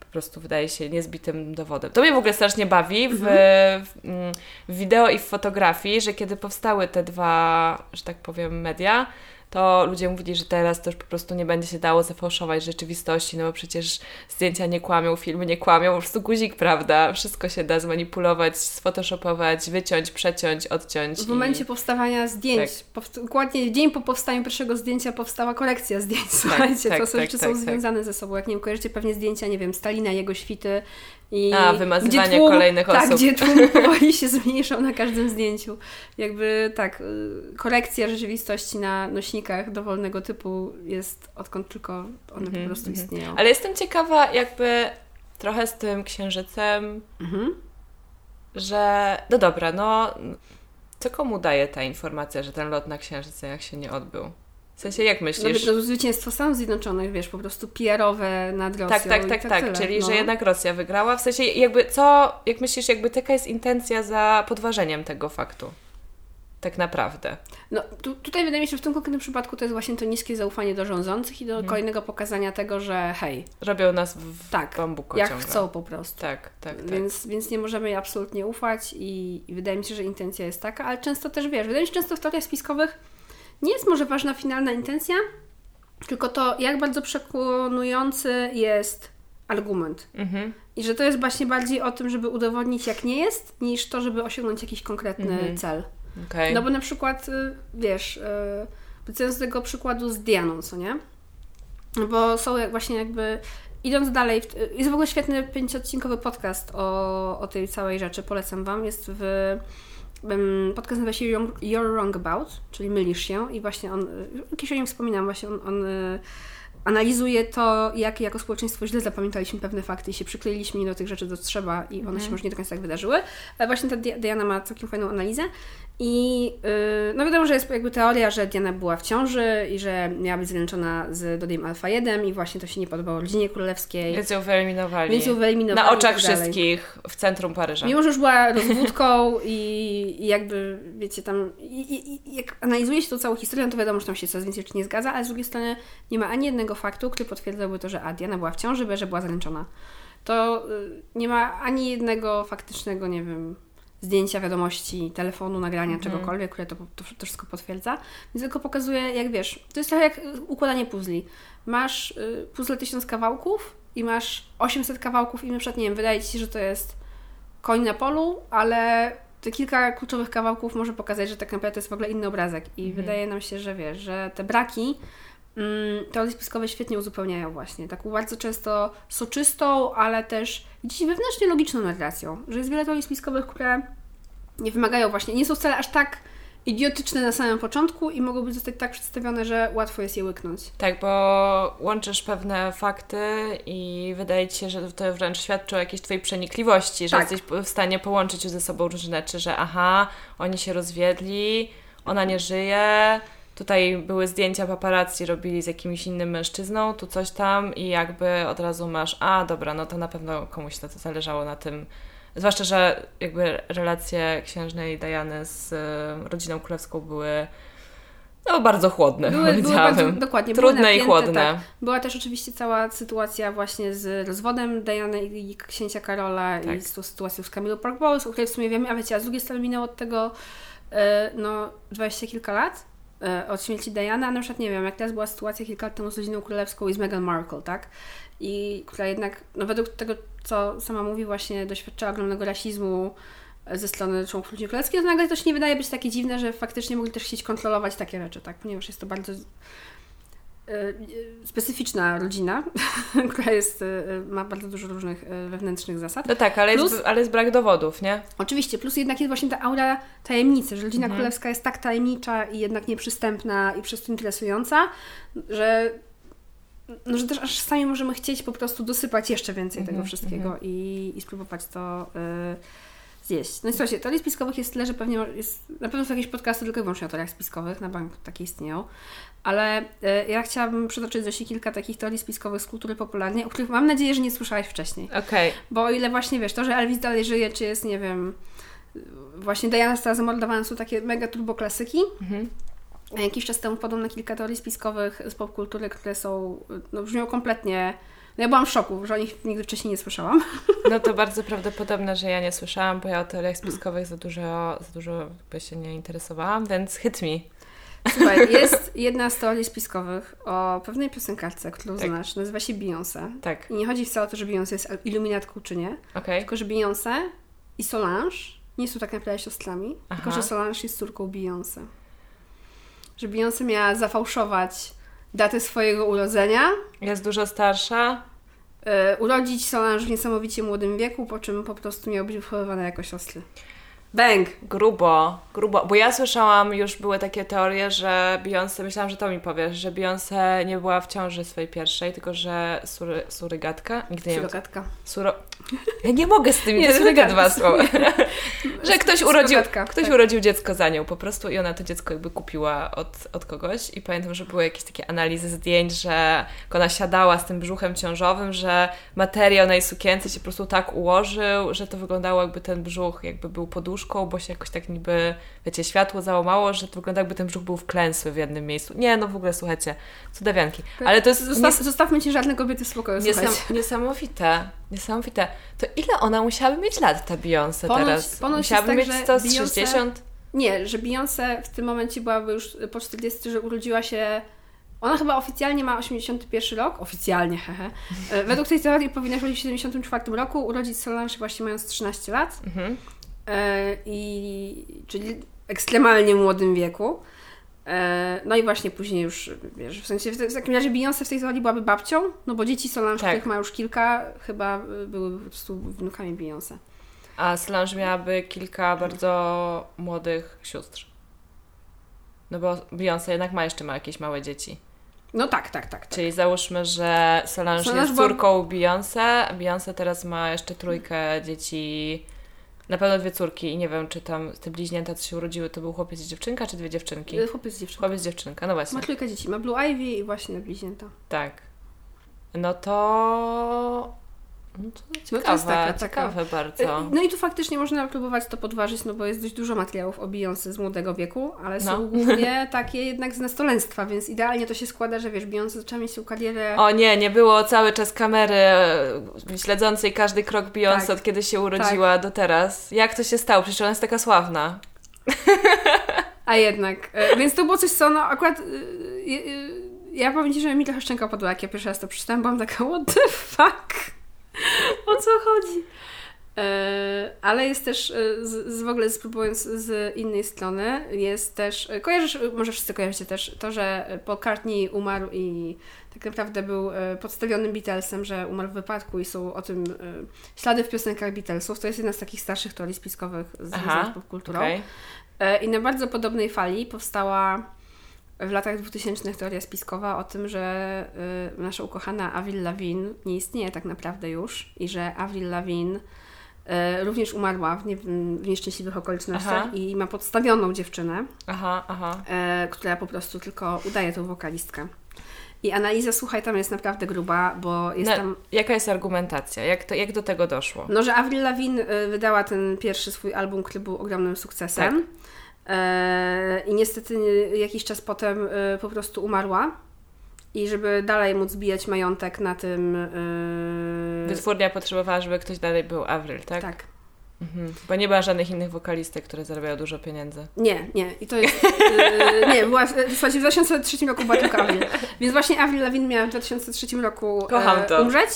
[SPEAKER 1] po prostu wydaje się niezbitym dowodem. To mnie w ogóle strasznie bawi w, w, mm, w wideo i w fotografii, że kiedy powstały te dwa, że tak powiem, media, to ludzie mówili, że teraz to już po prostu nie będzie się dało zafałszować rzeczywistości, no bo przecież zdjęcia nie kłamią, filmy nie kłamią, po prostu guzik, prawda? Wszystko się da zmanipulować, sfotoshopować, wyciąć, przeciąć, odciąć.
[SPEAKER 2] W
[SPEAKER 1] i-
[SPEAKER 2] momencie powstawania zdjęć,
[SPEAKER 1] Tak.
[SPEAKER 2] dokładnie dzień po powstaniu pierwszego zdjęcia powstała korekcja zdjęć. Słuchajcie,
[SPEAKER 1] tak,
[SPEAKER 2] to są
[SPEAKER 1] tak,
[SPEAKER 2] rzeczy
[SPEAKER 1] tak,
[SPEAKER 2] są
[SPEAKER 1] tak.
[SPEAKER 2] związane ze sobą. Jak nie wiem, kojarzycie pewnie zdjęcia, nie wiem, Stalina, jego świty i
[SPEAKER 1] A, wymazywanie
[SPEAKER 2] gdzie tłum,
[SPEAKER 1] kolejnych
[SPEAKER 2] tak,
[SPEAKER 1] osób.
[SPEAKER 2] gdzie tłum powoli się zmniejszał na każdym zdjęciu. Jakby tak, y, korekcja rzeczywistości na nośnikach dowolnego typu jest odkąd tylko one
[SPEAKER 1] Mhm,
[SPEAKER 2] po prostu
[SPEAKER 1] mhm.
[SPEAKER 2] istnieją.
[SPEAKER 1] Ale jestem ciekawa jakby trochę z tym księżycem,
[SPEAKER 2] Mhm.
[SPEAKER 1] że no dobra, no co komu daje ta informacja, że ten lot na księżyc jak się nie odbył? W sensie jak
[SPEAKER 2] No,
[SPEAKER 1] myślisz?
[SPEAKER 2] no, zwycięstwo Stanów Zjednoczonych, wiesz, po prostu PR-owe nad Rosją.
[SPEAKER 1] Tak, tak, tak, tak.
[SPEAKER 2] tyle,
[SPEAKER 1] Czyli,
[SPEAKER 2] no.
[SPEAKER 1] że jednak Rosja wygrała. W sensie, jakby co, jak myślisz, jakby taka jest intencja za podważeniem tego faktu? Tak naprawdę.
[SPEAKER 2] No tu, tutaj wydaje mi się, że w tym konkretnym przypadku to jest właśnie to niskie zaufanie do rządzących i do
[SPEAKER 1] Mhm.
[SPEAKER 2] kolejnego pokazania tego, że hej,
[SPEAKER 1] Robią nas w
[SPEAKER 2] Tak,
[SPEAKER 1] bambuko
[SPEAKER 2] jak
[SPEAKER 1] ciągle.
[SPEAKER 2] chcą po prostu.
[SPEAKER 1] Tak, tak, tak.
[SPEAKER 2] Więc, więc nie możemy jej absolutnie ufać i, i wydaje mi się, że intencja jest taka, ale często też wiesz, wydaje mi się, że często w teoriach spiskowych nie jest może ważna finalna intencja, tylko to, jak bardzo przekonujący jest argument.
[SPEAKER 1] Mhm.
[SPEAKER 2] I że to jest właśnie bardziej o tym, żeby udowodnić, jak nie jest, niż to, żeby osiągnąć jakiś konkretny
[SPEAKER 1] Mhm.
[SPEAKER 2] cel.
[SPEAKER 1] Okej.
[SPEAKER 2] No bo na przykład, y, wiesz, y, wracając do tego przykładu z Dianą, co nie? No Bo są jak właśnie jakby, idąc dalej, w- jest w ogóle świetny pięciodcinkowy podcast o, o tej całej rzeczy, polecam Wam, jest w, podcast nazywa się You're Wrong About, czyli mylisz się i właśnie on, y, kiedyś o nim wspominam, właśnie on, on y, analizuje to, jak jako społeczeństwo źle zapamiętaliśmy pewne fakty i się przykleiliśmy nie do tych rzeczy, co trzeba i one się może nie do końca tak wydarzyły. Ale właśnie ta Dia- Diana ma całkiem fajną analizę i yy, no wiadomo, że jest jakby teoria, że Diana była w ciąży i że miała być zaręczona z Dodiem Alfa 1 i właśnie to się nie podobało rodzinie królewskiej.
[SPEAKER 1] Więc ją wyeliminowali.
[SPEAKER 2] Więc ją wyeliminowali
[SPEAKER 1] Na
[SPEAKER 2] i
[SPEAKER 1] oczach
[SPEAKER 2] tak
[SPEAKER 1] wszystkich w centrum Paryża.
[SPEAKER 2] Mimo, że już była rozwódką i, i jakby, wiecie, tam, i, i, jak analizuje się tą całą historię, no to wiadomo, że tam się coraz więcej rzeczy nie zgadza, ale z drugiej strony nie ma ani jednego faktu, który potwierdzałby to, że A, Diana była w ciąży, B, że była zaręczona. To y, nie ma ani jednego faktycznego, nie wiem, zdjęcia, wiadomości, telefonu, nagrania,
[SPEAKER 1] Mhm.
[SPEAKER 2] czegokolwiek, które to, to, to wszystko potwierdza. Więc tylko pokazuje, jak wiesz, to jest trochę jak y, układanie puzli. Masz y, puzzle tysiąc kawałków i masz 800 kawałków i na przykład, nie wiem, wydaje Ci się, że to jest koń na polu, ale te kilka kluczowych kawałków może pokazać, że tak naprawdę to jest w ogóle inny obrazek. I
[SPEAKER 1] Mhm.
[SPEAKER 2] wydaje nam się, że wiesz, że te braki teorie spiskowe świetnie uzupełniają właśnie. Taką bardzo często soczystą, ale też gdzieś wewnętrznie logiczną narracją. Że jest wiele teorii spiskowych, które nie wymagają właśnie, nie są wcale aż tak idiotyczne na samym początku i mogą być zostać tak przedstawione, że łatwo jest je łyknąć.
[SPEAKER 1] Tak, bo łączysz pewne fakty i wydaje ci się, że to wręcz świadczy o jakiejś twojej przenikliwości, że
[SPEAKER 2] Tak.
[SPEAKER 1] jesteś w stanie połączyć ze sobą różne rzeczy, że aha, oni się rozwiedli, ona nie żyje, tutaj były zdjęcia paparazzi, robili z jakimś innym mężczyzną, tu coś tam i jakby od razu masz, a dobra, no to na pewno komuś na to zależało na tym. Zwłaszcza, że jakby relacje księżnej Diany z e, rodziną królewską były no bardzo chłodne,
[SPEAKER 2] Były, były bardzo, dokładnie, były
[SPEAKER 1] Trudne i
[SPEAKER 2] napięte,
[SPEAKER 1] chłodne.
[SPEAKER 2] Tak. Była też oczywiście cała sytuacja właśnie z rozwodem Diany i księcia Karola
[SPEAKER 1] Tak.
[SPEAKER 2] i z tą sytuacją z Camilo Park Bowles, o której w sumie wiemy, a wiecie, a z drugiej strony minęło od tego e, no dwadzieścia kilka lat od śmierci Diany, a na przykład nie wiem, jak teraz była sytuacja kilka lat temu z rodziną królewską i z Meghan Markle, tak? I która jednak, no według tego, co sama mówi, właśnie doświadczała ogromnego rasizmu e, ze strony członków rodziny królewskiej, to nagle to się nie wydaje być takie dziwne, że faktycznie mogli też chcieć kontrolować takie rzeczy, tak? Ponieważ jest to bardzo e, e, specyficzna rodzina, która jest, e, e, ma bardzo dużo różnych wewnętrznych zasad.
[SPEAKER 1] No tak, ale,
[SPEAKER 2] Plus-
[SPEAKER 1] jest, ale jest brak dowodów, nie?
[SPEAKER 2] Oczywiście, plus jednak jest właśnie ta aura tajemnicy, że rodzina
[SPEAKER 1] Mhm.
[SPEAKER 2] królewska jest tak tajemnicza i jednak nieprzystępna i przez to interesująca, że, no, że też aż sami możemy chcieć po prostu dosypać jeszcze więcej
[SPEAKER 1] Mhm,
[SPEAKER 2] tego wszystkiego i, i spróbować to, y, zjeść. No i słuchajcie, teorii spiskowych jest tyle, że pewnie jest, na pewno są jakieś podcasty tylko i wyłącznie o teoriach spiskowych, na bank takie istnieją, ale e, ja chciałabym przytoczyć Zosi kilka takich teorii spiskowych z kultury popularnej, o których mam nadzieję, że nie słyszałaś wcześniej.
[SPEAKER 1] Okej.
[SPEAKER 2] Bo o ile właśnie wiesz, to, że Elvis dalej żyje, czy jest, nie wiem, właśnie Diana została zamordowana, są takie mega turbo klasyki.
[SPEAKER 1] Mhm.
[SPEAKER 2] A jakiś czas temu wpadłam na kilka teorii spiskowych z popkultury, które są, no brzmią kompletnie... No ja byłam w szoku, że o nich nigdy wcześniej nie słyszałam.
[SPEAKER 1] No to bardzo prawdopodobne, że ja nie słyszałam, bo ja o teoriach spiskowych za dużo, za dużo się nie interesowałam, więc hit me.
[SPEAKER 2] Słuchaj, jest jedna z teorii spiskowych o pewnej piosenkarce, którą
[SPEAKER 1] Tak.
[SPEAKER 2] znasz, nazywa się Beyoncé.
[SPEAKER 1] Tak,
[SPEAKER 2] I nie chodzi wcale o to, że Beyoncé jest iluminatką czy nie,
[SPEAKER 1] okej.
[SPEAKER 2] tylko że Beyoncé i Solange nie są tak naprawdę siostrami,
[SPEAKER 1] Aha.
[SPEAKER 2] tylko że Solange jest córką Beyoncé. Że Beyoncé miała zafałszować datę swojego urodzenia,
[SPEAKER 1] Jest dużo starsza.
[SPEAKER 2] e, urodzić Solange w niesamowicie młodym wieku, po czym po prostu miał być wychowywana jako siostry. Bang!
[SPEAKER 1] Grubo, grubo. Bo ja słyszałam, już były takie teorie, że Beyoncé, myślałam, że to mi powiesz, że Beyoncé nie była w ciąży swojej pierwszej, tylko że sury, surygatka? Nigdy nie wiem.
[SPEAKER 2] Surogatka.
[SPEAKER 1] Suro... Ja nie mogę z tymi,
[SPEAKER 2] Nie,
[SPEAKER 1] surygat dwa słowa. że ktoś urodził,
[SPEAKER 2] Surogatka,
[SPEAKER 1] ktoś
[SPEAKER 2] tak.
[SPEAKER 1] urodził dziecko za nią po prostu i ona to dziecko jakby kupiła od, od kogoś i pamiętam, że były jakieś takie analizy zdjęć, że ona siadała z tym brzuchem ciążowym, że materiał na jej sukience się po prostu tak ułożył, że to wyglądało jakby ten brzuch jakby był poduszką, bo się jakoś tak niby, wiecie, światło załamało, że to wygląda jakby ten brzuch był wklęsły w jednym miejscu. Nie, no w ogóle słuchajcie, cudawianki. Ale to jest
[SPEAKER 2] Zostaw, Zostawmy ci żadne kobiety w spokoju,
[SPEAKER 1] Niesam, niesamowite, niesamowite. To ile ona musiałaby mieć lat, ta Beyoncé
[SPEAKER 2] Ponoć-
[SPEAKER 1] teraz?
[SPEAKER 2] ponoć
[SPEAKER 1] musiałaby
[SPEAKER 2] jest
[SPEAKER 1] mieć
[SPEAKER 2] tak, że
[SPEAKER 1] 160?
[SPEAKER 2] Nie, że Beyoncé w tym momencie byłaby już po 40, że urodziła się. Ona chyba oficjalnie ma 81 rok. Oficjalnie, hehe. E, Według tej teorii powinna urodzić w 74 roku, urodzić Solange właśnie mając 13 lat.
[SPEAKER 1] Mhm.
[SPEAKER 2] E, i, czyli ekstremalnie młodym wieku. E, no i właśnie później już, wiesz, w sensie w, takim razie Beyoncé w tej teorii byłaby babcią, no bo dzieci Solange,
[SPEAKER 1] Tak.
[SPEAKER 2] których ma już kilka, chyba y, były po prostu wnukami Beyoncé.
[SPEAKER 1] A Solange miałaby kilka bardzo młodych sióstr. No bo Beyoncé jednak ma jeszcze ma jakieś małe dzieci.
[SPEAKER 2] No tak, tak, tak. tak.
[SPEAKER 1] Czyli załóżmy, że Solange,
[SPEAKER 2] Solange
[SPEAKER 1] jest
[SPEAKER 2] była-
[SPEAKER 1] córką Beyoncé. Beyoncé teraz ma jeszcze trójkę dzieci. Na pewno dwie córki i nie wiem, czy tam te bliźnięta, co się urodziły, to był chłopiec i dziewczynka, czy dwie dziewczynki?
[SPEAKER 2] Y, Chłopiec z dziewczyną.
[SPEAKER 1] Chłopiec, dziewczynka, no właśnie.
[SPEAKER 2] Ma trójkę dzieci. Ma Blue Ivy i właśnie bliźnięta.
[SPEAKER 1] Tak. No to. No to ciekawe,
[SPEAKER 2] to taka-
[SPEAKER 1] ciekawe bardzo.
[SPEAKER 2] Y, No i tu faktycznie można próbować to podważyć, no bo jest dość dużo materiałów o Beyoncé z młodego wieku, ale są
[SPEAKER 1] No.
[SPEAKER 2] głównie takie jednak z nastolenstwa, więc idealnie to się składa, że wiesz, Beyoncé zaczęła mieć tą karierę...
[SPEAKER 1] O nie, nie było cały czas kamery e, śledzącej każdy krok Beyoncé
[SPEAKER 2] Tak.
[SPEAKER 1] od kiedy się urodziła do teraz. Jak to się stało? Przecież ona jest taka sławna.
[SPEAKER 2] A jednak. E, Więc to było coś, co no akurat. Ja powiem Ci, że mi trochę szczęka padła, jak ja pierwszy raz to przeczytałam. Byłam taka, what the fuck? O co chodzi? E, Ale jest też, e, z, z w ogóle spróbując z innej strony, jest też, e, kojarzysz, może wszyscy kojarzycie też to, że McCartney umarł i tak naprawdę był podstawionym Beatlesem, że umarł w wypadku i są o tym ślady w piosenkach Beatlesów. To jest jedna z takich starszych teorii spiskowych związanych z popkulturą. E, I na bardzo podobnej fali powstała w latach 2000 teoria spiskowa o tym, że y, nasza ukochana Avril Lavigne nie istnieje tak naprawdę już i że Avril Lavigne y, również umarła w, nie, w nieszczęśliwych okolicznościach
[SPEAKER 1] Aha.
[SPEAKER 2] i ma podstawioną dziewczynę,
[SPEAKER 1] Aha, aha.
[SPEAKER 2] y, która po prostu tylko udaje tą wokalistkę. I analiza, słuchaj, tam jest naprawdę gruba, bo jest
[SPEAKER 1] No,
[SPEAKER 2] tam...
[SPEAKER 1] Jaka jest argumentacja? Jak, to, jak do tego doszło?
[SPEAKER 2] No, że Avril Lavigne y, wydała ten pierwszy swój album, który był ogromnym sukcesem. E, I niestety jakiś czas potem y, po prostu umarła. I żeby dalej móc zbijać majątek na tym. y,
[SPEAKER 1] Wytwórnia potrzebowała, żeby ktoś dalej był Avril, tak?
[SPEAKER 2] tak.
[SPEAKER 1] Mhm. Bo nie ma żadnych innych wokalistek, które zarabiają dużo pieniędzy.
[SPEAKER 2] Nie, nie. I to jest. y, nie, była. w- Słuchajcie, w 2003 roku była tylko Avril. Więc właśnie Avril Lavigne miała w 2003 roku
[SPEAKER 1] Kocham
[SPEAKER 2] e,
[SPEAKER 1] to.
[SPEAKER 2] umrzeć.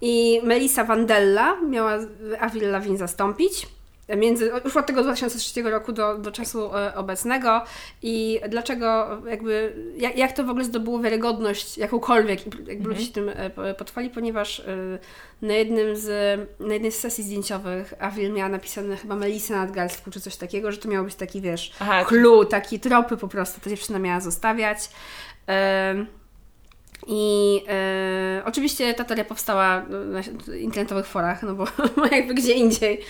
[SPEAKER 2] I Melissa Vandella miała Avril Lavigne zastąpić. Między, już od tego 2003 roku do, do czasu e, obecnego. I dlaczego jakby, jak, jak to w ogóle zdobyło wiarygodność jakąkolwiek jakby ludzie się tym e, po- pochwali, ponieważ e, na jednym z, na jednej z sesji zdjęciowych Avril miała napisane chyba Melissa na nadgarstku czy coś takiego, że to miał być taki wiesz,
[SPEAKER 1] Aha,
[SPEAKER 2] clue, taki tropy po prostu. Ta dziewczyna miała zostawiać. Em, I e, oczywiście ta teoria powstała na internetowych forach, no bo jakby gdzie indziej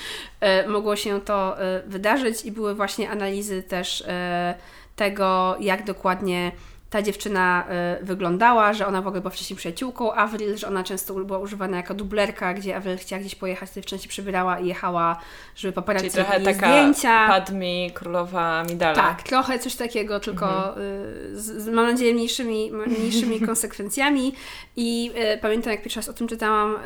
[SPEAKER 2] e, mogło się to e, wydarzyć i były właśnie analizy też e, tego, jak dokładnie ta dziewczyna y, wyglądała, że ona w ogóle była wcześniej przyjaciółką Avril, że ona często była używana jako dublerka, gdzie Avril chciała gdzieś pojechać, to dziewczyna się przebierała i jechała, żeby paparazzi
[SPEAKER 1] Czyli trochę taka
[SPEAKER 2] zdjęcia.
[SPEAKER 1] Padmi, królowa Midala.
[SPEAKER 2] Tak, trochę coś takiego, tylko
[SPEAKER 1] Mhm.
[SPEAKER 2] y, z, z, mam nadzieję mniejszymi, mniejszymi konsekwencjami. I y, pamiętam, jak pierwszy raz o tym czytałam,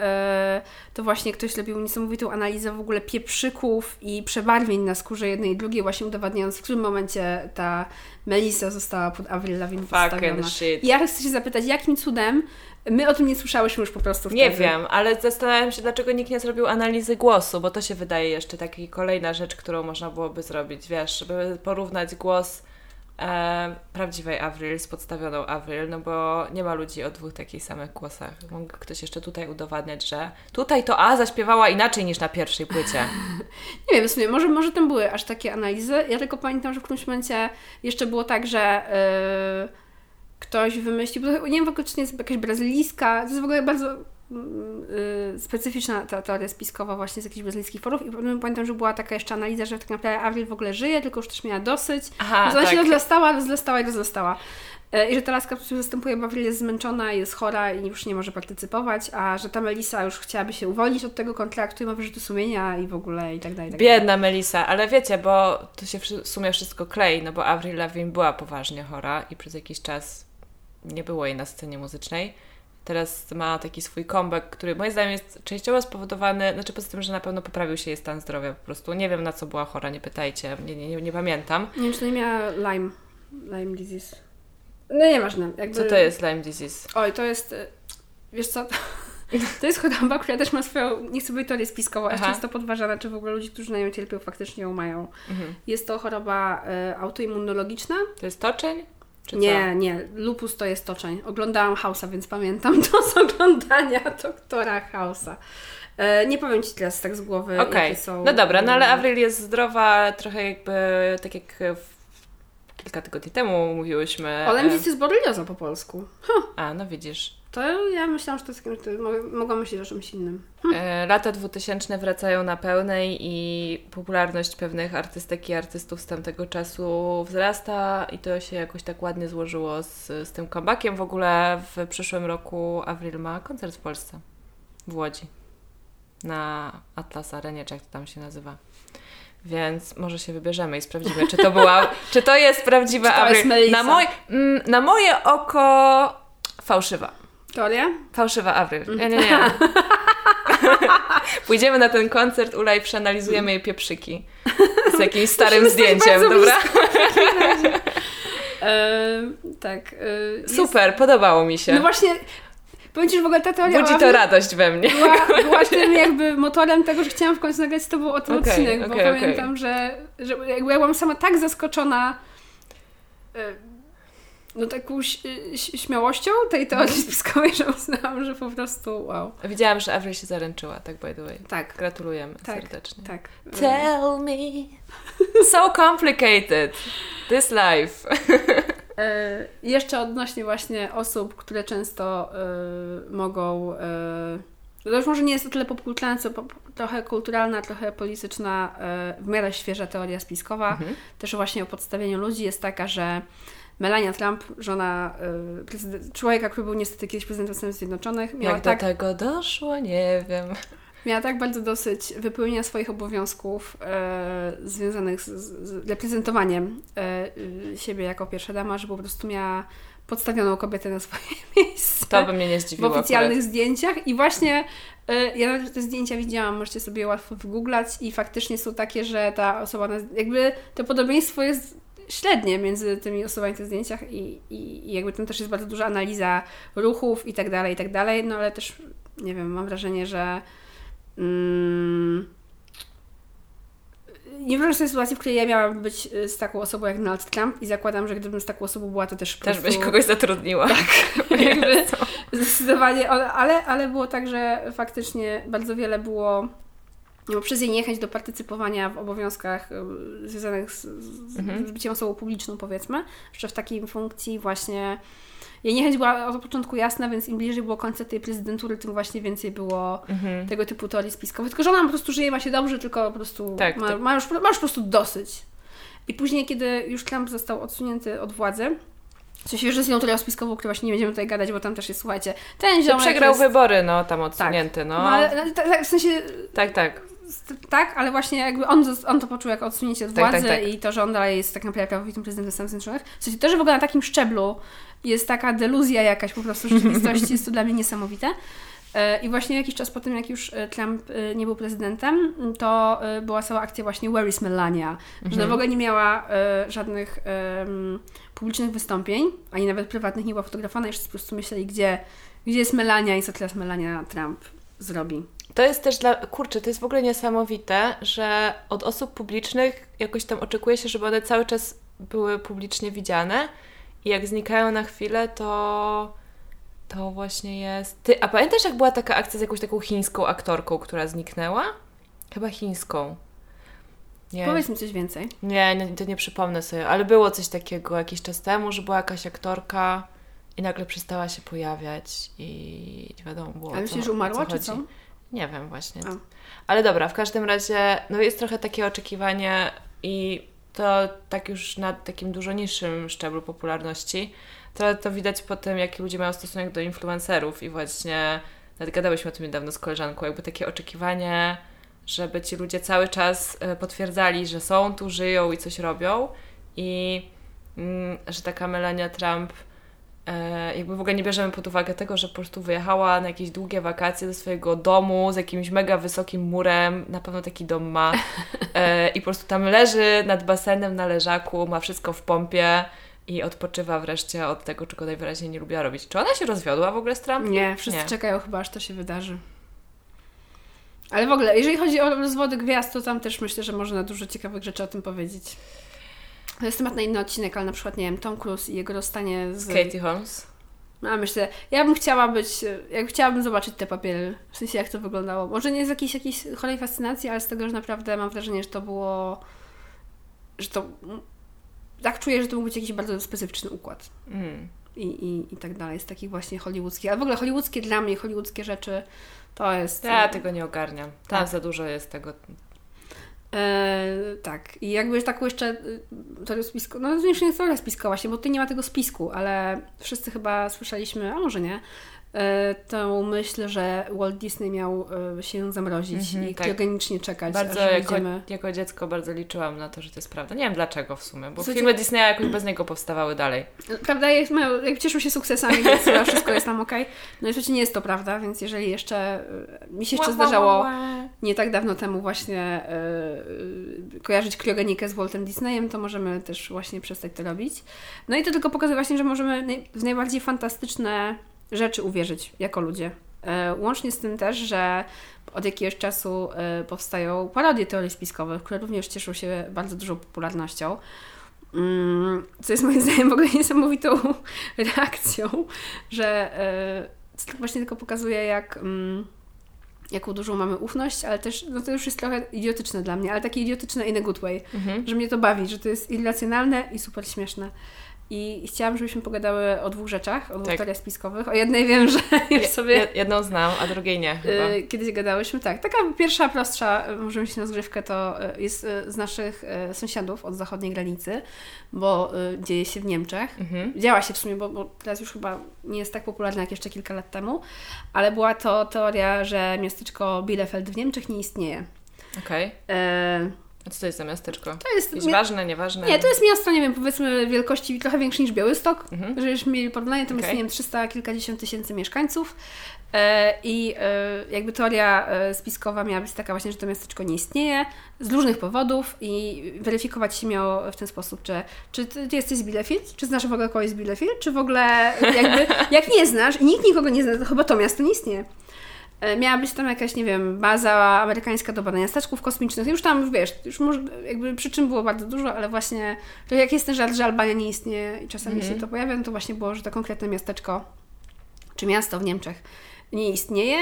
[SPEAKER 2] to właśnie ktoś zrobił niesamowitą analizę w ogóle pieprzyków i przebarwień na skórze jednej i drugiej, właśnie udowadniając, w którym momencie ta Melissa została pod Avril Lavigne postawiona.
[SPEAKER 1] Fucking shit.
[SPEAKER 2] I ja chcę się zapytać, jakim cudem my o tym nie słyszałyśmy już po prostu wtedy?
[SPEAKER 1] Nie wiem, ale zastanawiam się, dlaczego nikt nie zrobił analizy głosu, bo to się wydaje jeszcze taka kolejna rzecz, którą można byłoby zrobić, wiesz, żeby porównać głos e, prawdziwej Avril z podstawioną Avril, no bo nie ma ludzi o dwóch takich samych głosach. Mógł ktoś jeszcze tutaj udowadniać, że tutaj to A zaśpiewała inaczej niż na pierwszej płycie.
[SPEAKER 2] Nie wiem, w sumie, może, może tam były aż takie analizy. Ja tylko pamiętam, że w którymś momencie jeszcze było tak, że yy, ktoś wymyślił, bo nie wiem w ogóle, czy nie jest jakaś brazylijska, to jest w ogóle bardzo specyficzna ta teoria spiskowa właśnie z jakichś brazylijskich forów i pamiętam, że była taka jeszcze analiza, że tak naprawdę Avril w ogóle żyje, tylko już też miała dosyć.
[SPEAKER 1] Aha,
[SPEAKER 2] Więc ona
[SPEAKER 1] tak.
[SPEAKER 2] się rozlastała, rozlastała i rozlastała. E, I że ta laska, która występuje w Avril jest zmęczona, jest chora i już nie może partycypować, a że ta Melisa już chciałaby się uwolnić od tego kontraktu i ma wyrzuty sumienia i w ogóle i tak dalej. i tak dalej.
[SPEAKER 1] Biedna Melisa, ale wiecie, bo to się w sumie wszystko klei, no bo Avril Lavigne była poważnie chora i przez jakiś czas nie było jej na scenie muzycznej. Teraz ma taki swój comeback, który moim zdaniem jest częściowo spowodowany, znaczy poza tym, że na pewno poprawił się jej stan zdrowia po prostu. Nie wiem na co była chora, nie pytajcie, nie, nie, nie, nie pamiętam.
[SPEAKER 2] Nie wiem, czy to nie miała Lyme. Lyme disease. No nieważne. Jakby...
[SPEAKER 1] Co to jest Lyme disease?
[SPEAKER 2] Oj, to jest... y, Wiesz co? To jest choroba, która też ma swoją, nie chcę powiedzieć teorię spiskową, a
[SPEAKER 1] Aha.
[SPEAKER 2] często podważana, czy w ogóle ludzie, którzy na nią cierpią, faktycznie ją mają.
[SPEAKER 1] Mhm.
[SPEAKER 2] Jest to choroba y, autoimmunologiczna.
[SPEAKER 1] To jest toczeń? Czy
[SPEAKER 2] nie, nie. Lupus to jest toczeń. Oglądałam House'a, więc pamiętam to z oglądania doktora House'a. E, nie powiem Ci teraz tak z głowy,
[SPEAKER 1] co? Okej,
[SPEAKER 2] jakie są...
[SPEAKER 1] no dobra, no ale Avril jest zdrowa, trochę jakby, tak jak kilka tygodni temu mówiłyśmy.
[SPEAKER 2] Olemwis jest borelioza po polsku.
[SPEAKER 1] A, no widzisz.
[SPEAKER 2] To ja myślałam, że to jest Mogłam myśleć o czymś innym.
[SPEAKER 1] E, Lata 2000 wracają na pełnej i popularność pewnych artystek i artystów z tamtego czasu wzrasta i to się jakoś tak ładnie złożyło z, z tym comebackiem. W ogóle w przyszłym roku Avril ma koncert w Polsce, w Łodzi, na Atlas Arenie, czy jak to tam się nazywa. Więc może się wybierzemy i sprawdzimy, czy to była, czy to jest prawdziwa
[SPEAKER 2] Czy to jest?
[SPEAKER 1] Na, moj, mm, na moje oko fałszywa.
[SPEAKER 2] Teoria?
[SPEAKER 1] Fałszywa Avril. Nie, nie, nie. Pójdziemy na ten koncert, Ula, i przeanalizujemy jej pieprzyki. Z jakimś starym
[SPEAKER 2] Musimy
[SPEAKER 1] zdjęciem, dobra?
[SPEAKER 2] E, tak. E, jest-
[SPEAKER 1] Super, podobało mi się.
[SPEAKER 2] No właśnie, powiem Ci, że w ogóle ta teoria
[SPEAKER 1] Budzi to radość we mnie.
[SPEAKER 2] była, była tym jakby motorem tego, że chciałam w końcu nagrać z Tobą o tym
[SPEAKER 1] Okej,
[SPEAKER 2] odcinek, bo
[SPEAKER 1] okej, okej.
[SPEAKER 2] pamiętam, że, że jakby ja byłam sama tak zaskoczona e, no taką śmiałością tej teorii spiskowej, że uznałam, że po prostu wow.
[SPEAKER 1] Widziałam, że Avril się zaręczyła, tak by the way.
[SPEAKER 2] Tak,
[SPEAKER 1] Gratulujemy
[SPEAKER 2] Tak.
[SPEAKER 1] serdecznie.
[SPEAKER 2] tak.
[SPEAKER 1] Tell me. So complicated. This life.
[SPEAKER 2] E, jeszcze odnośnie właśnie osób, które często e, mogą. E, to już może nie jest to tyle popkulturalna, co po, trochę kulturalna, trochę polityczna, w miarę świeża teoria spiskowa.
[SPEAKER 1] Mhm.
[SPEAKER 2] Też właśnie o podstawieniu ludzi jest taka, że Melania Trump, żona prezydent, człowieka, który był niestety kiedyś prezydentem Stanów Zjednoczonych, miała
[SPEAKER 1] Jak
[SPEAKER 2] tak,
[SPEAKER 1] do tego doszło, nie wiem.
[SPEAKER 2] miała tak bardzo dosyć wypełnienia swoich obowiązków e, związanych z, z reprezentowaniem e, y, siebie jako pierwsza dama, że po prostu miała podstawioną kobietę na swoje miejsce
[SPEAKER 1] To by mnie nie
[SPEAKER 2] w
[SPEAKER 1] zdziwiło
[SPEAKER 2] oficjalnych
[SPEAKER 1] akurat.
[SPEAKER 2] zdjęciach i właśnie y, ja nawet te zdjęcia widziałam, możecie sobie łatwo wygooglać i faktycznie są takie, że ta osoba, jakby to podobieństwo jest średnie między tymi osobami w tych zdjęciach i, i, i jakby tam też jest bardzo duża analiza ruchów i tak dalej, i tak dalej, no ale też, nie wiem, mam wrażenie, że mm, nie wyobrażam sobie sytuacji, w której ja miałam być y, z taką osobą jak Donald Trump i zakładam, że gdybym z taką osobą była, to też
[SPEAKER 1] Też byś
[SPEAKER 2] prostu-
[SPEAKER 1] kogoś zatrudniła. Tak.
[SPEAKER 2] jakby zdecydowanie, ale, ale- było tak, że faktycznie bardzo wiele było przez jej niechęć do partycypowania w obowiązkach związanych z, z,
[SPEAKER 1] Mhm.
[SPEAKER 2] z byciem osobą publiczną, powiedzmy, jeszcze w takiej funkcji właśnie jej niechęć była od początku jasna, więc im bliżej było końca tej prezydentury, tym właśnie więcej było
[SPEAKER 1] Mhm.
[SPEAKER 2] tego typu teorii spiskowych. Tylko, że ona po prostu żyje, ma się dobrze, tylko po prostu
[SPEAKER 1] Tak,
[SPEAKER 2] ma,
[SPEAKER 1] tak.
[SPEAKER 2] Ma, już, ma już po prostu dosyć. I później, kiedy już Trump został odsunięty od władzy, w sensie, że z nią teorią spiskową, o której właśnie nie będziemy tutaj gadać, bo tam też jest, słuchajcie, ten ziomek
[SPEAKER 1] przegrał
[SPEAKER 2] jest...
[SPEAKER 1] wybory, no tam odsunięty, no.
[SPEAKER 2] No, ale, ale tak, tak, w sensie
[SPEAKER 1] Tak, tak.
[SPEAKER 2] Tak, ale właśnie jakby on, on to poczuł jako odsunięcie od
[SPEAKER 1] Tak,
[SPEAKER 2] władzy
[SPEAKER 1] tak, tak.
[SPEAKER 2] i to, że on dalej jest tak naprawdę prawowitym prezydentem Stanów Zjednoczonych. W sensie to, że w ogóle na takim szczeblu jest taka deluzja jakaś po prostu rzeczywistości, jest to dla mnie niesamowite. E, I właśnie jakiś czas po tym, jak już e, Trump e, nie był prezydentem, to była cała akcja właśnie Where is Melania? Że ona w ogóle nie miała żadnych publicznych wystąpień, ani nawet prywatnych nie była fotografowana i wszyscy po prostu myśleli, gdzie, gdzie jest Melania i co teraz Melania Trump zrobi.
[SPEAKER 1] To jest też dla. Kurczę, to jest w ogóle niesamowite, że od osób publicznych jakoś tam oczekuje się, żeby one cały czas były publicznie widziane i jak znikają na chwilę, to. To właśnie jest. Ty, a pamiętasz, jak była taka akcja z jakąś taką chińską aktorką, która zniknęła? Chyba chińską. Nie.
[SPEAKER 2] Powiedz mi coś więcej.
[SPEAKER 1] Nie, nie, to nie przypomnę sobie, ale było coś takiego jakiś czas temu, że była jakaś aktorka i nagle przestała się pojawiać i nie wiadomo było.
[SPEAKER 2] A
[SPEAKER 1] o
[SPEAKER 2] myślisz, że umarła, czy co?
[SPEAKER 1] Nie wiem właśnie.
[SPEAKER 2] A.
[SPEAKER 1] Ale dobra, w każdym razie no jest trochę takie oczekiwanie i to tak już na takim dużo niższym szczeblu popularności. To, to widać po tym, jaki ludzie mają stosunek do influencerów i właśnie nawet gadałyśmy o tym niedawno z koleżanką, jakby takie oczekiwanie, żeby ci ludzie cały czas e, potwierdzali, że są tu, żyją i coś robią i mm, że taka Melania Trump jakby w ogóle nie bierzemy pod uwagę tego, że po prostu wyjechała na jakieś długie wakacje do swojego domu z jakimś mega wysokim murem, na pewno taki dom ma e, i po prostu tam leży nad basenem na leżaku, ma wszystko w pompie i odpoczywa wreszcie od tego, czego najwyraźniej nie lubiła robić. Czy ona się rozwiodła w ogóle z Trump?
[SPEAKER 2] Nie, wszyscy
[SPEAKER 1] Nie.
[SPEAKER 2] czekają chyba, aż to się wydarzy. Ale w ogóle, jeżeli chodzi o rozwody gwiazd, to tam też myślę, że można dużo ciekawych rzeczy o tym powiedzieć. To jest temat na inny odcinek, ale na przykład, nie wiem, Tom Cruise i jego rozstanie z...
[SPEAKER 1] Katie Holmes?
[SPEAKER 2] A myślę, ja bym chciała być, ja chciałabym zobaczyć te papiery, w sensie jak to wyglądało. Może nie z jakiejś, jakiejś chorej fascynacji, ale z tego, że naprawdę mam wrażenie, że to było, że to, tak czuję, że to mógł być jakiś bardzo specyficzny układ
[SPEAKER 1] Mm.
[SPEAKER 2] i, i, i tak dalej, z takich właśnie hollywoodzkich. Ale w ogóle hollywoodzkie dla mnie, hollywoodzkie rzeczy, to jest...
[SPEAKER 1] Ja tego nie ogarniam. Tam
[SPEAKER 2] Tak.
[SPEAKER 1] za dużo jest tego.
[SPEAKER 2] E, tak, i jakby taką jeszcze y, teorię spisku, no to już nie jest teoria spiskowa się, bo tutaj nie ma tego spisku, ale wszyscy chyba słyszeliśmy, a może nie, tą myśl, że Walt Disney miał e, się zamrozić
[SPEAKER 1] Mhm,
[SPEAKER 2] i
[SPEAKER 1] tak.
[SPEAKER 2] kriogenicznie czekać,
[SPEAKER 1] Bardzo jako, jako dziecko bardzo liczyłam na to, że to jest prawda. Nie wiem dlaczego w sumie, bo
[SPEAKER 2] Słuchajcie-
[SPEAKER 1] filmy Disneya jakoś bez niego powstawały dalej.
[SPEAKER 2] Prawda jest, jak cieszą się sukcesami, więc chyba wszystko jest tam okej. No i oczywiście nie jest to prawda, więc jeżeli jeszcze, e, mi się jeszcze zdarzało nie tak dawno temu właśnie e, e, kojarzyć kriogenikę z Waltem Disneyem, to możemy też właśnie przestać to robić. No i to tylko pokazuje właśnie, że możemy w najbardziej fantastyczne rzeczy uwierzyć jako ludzie. E, Łącznie z tym też, że od jakiegoś czasu e, powstają parodie teorii spiskowych, które również cieszą się bardzo dużą popularnością. Mm, Co jest moim zdaniem w ogóle niesamowitą reakcją, że e, co właśnie tylko pokazuje, jak, mm, jaką dużą mamy ufność, ale też, no to już jest trochę idiotyczne dla mnie, ale takie idiotyczne in a good way,
[SPEAKER 1] Mhm.
[SPEAKER 2] że mnie to bawi, że to jest irracjonalne i super śmieszne. I chciałam, żebyśmy pogadały o dwóch rzeczach, o dwóch
[SPEAKER 1] Tak.
[SPEAKER 2] teoriach spiskowych. O jednej wiem, że już sobie
[SPEAKER 1] je- Jedną znam, a drugiej nie chyba.
[SPEAKER 2] y, kiedyś gadałyśmy. Tak, taka pierwsza, prostsza, możemy się na zgrzewkę, to y, jest y, z naszych sąsiadów od zachodniej granicy, bo dzieje się w Niemczech.
[SPEAKER 1] Mhm.
[SPEAKER 2] Działa się w sumie, bo, bo teraz już chyba nie jest tak popularna jak jeszcze kilka lat temu, ale była to teoria, że miasteczko Bielefeld w Niemczech nie istnieje.
[SPEAKER 1] Okej.
[SPEAKER 2] E,
[SPEAKER 1] A co to jest za miasteczko?
[SPEAKER 2] to jest...
[SPEAKER 1] Jakieś
[SPEAKER 2] mia-
[SPEAKER 1] ważne, nieważne?
[SPEAKER 2] nie, to jest miasto, nie wiem, powiedzmy wielkości trochę większe niż Białystok,
[SPEAKER 1] Mhm.
[SPEAKER 2] żebyśmy mieli porównanie, tam jest,
[SPEAKER 1] Okej.
[SPEAKER 2] nie wiem, 300 kilkadziesiąt tysięcy mieszkańców e, i e, jakby teoria e, spiskowa miała być taka właśnie, że to miasteczko nie istnieje z różnych powodów i weryfikować się miało w ten sposób, czy, czy ty, jesteś z Bielefeld, czy znasz w ogóle kogoś z Bielefeld, czy w ogóle jakby, jak nie znasz i nikt nikogo nie zna, to chyba to miasto nie istnieje. E, Miała być tam jakaś, nie wiem, baza amerykańska do badania statków kosmicznych. Już tam, wiesz, już może, jakby przyczyn było bardzo dużo, ale właśnie to jak jest ten żart, że Albania nie istnieje i czasami
[SPEAKER 1] Mhm.
[SPEAKER 2] się to pojawia, no to właśnie było, że to konkretne miasteczko czy miasto w Niemczech nie istnieje.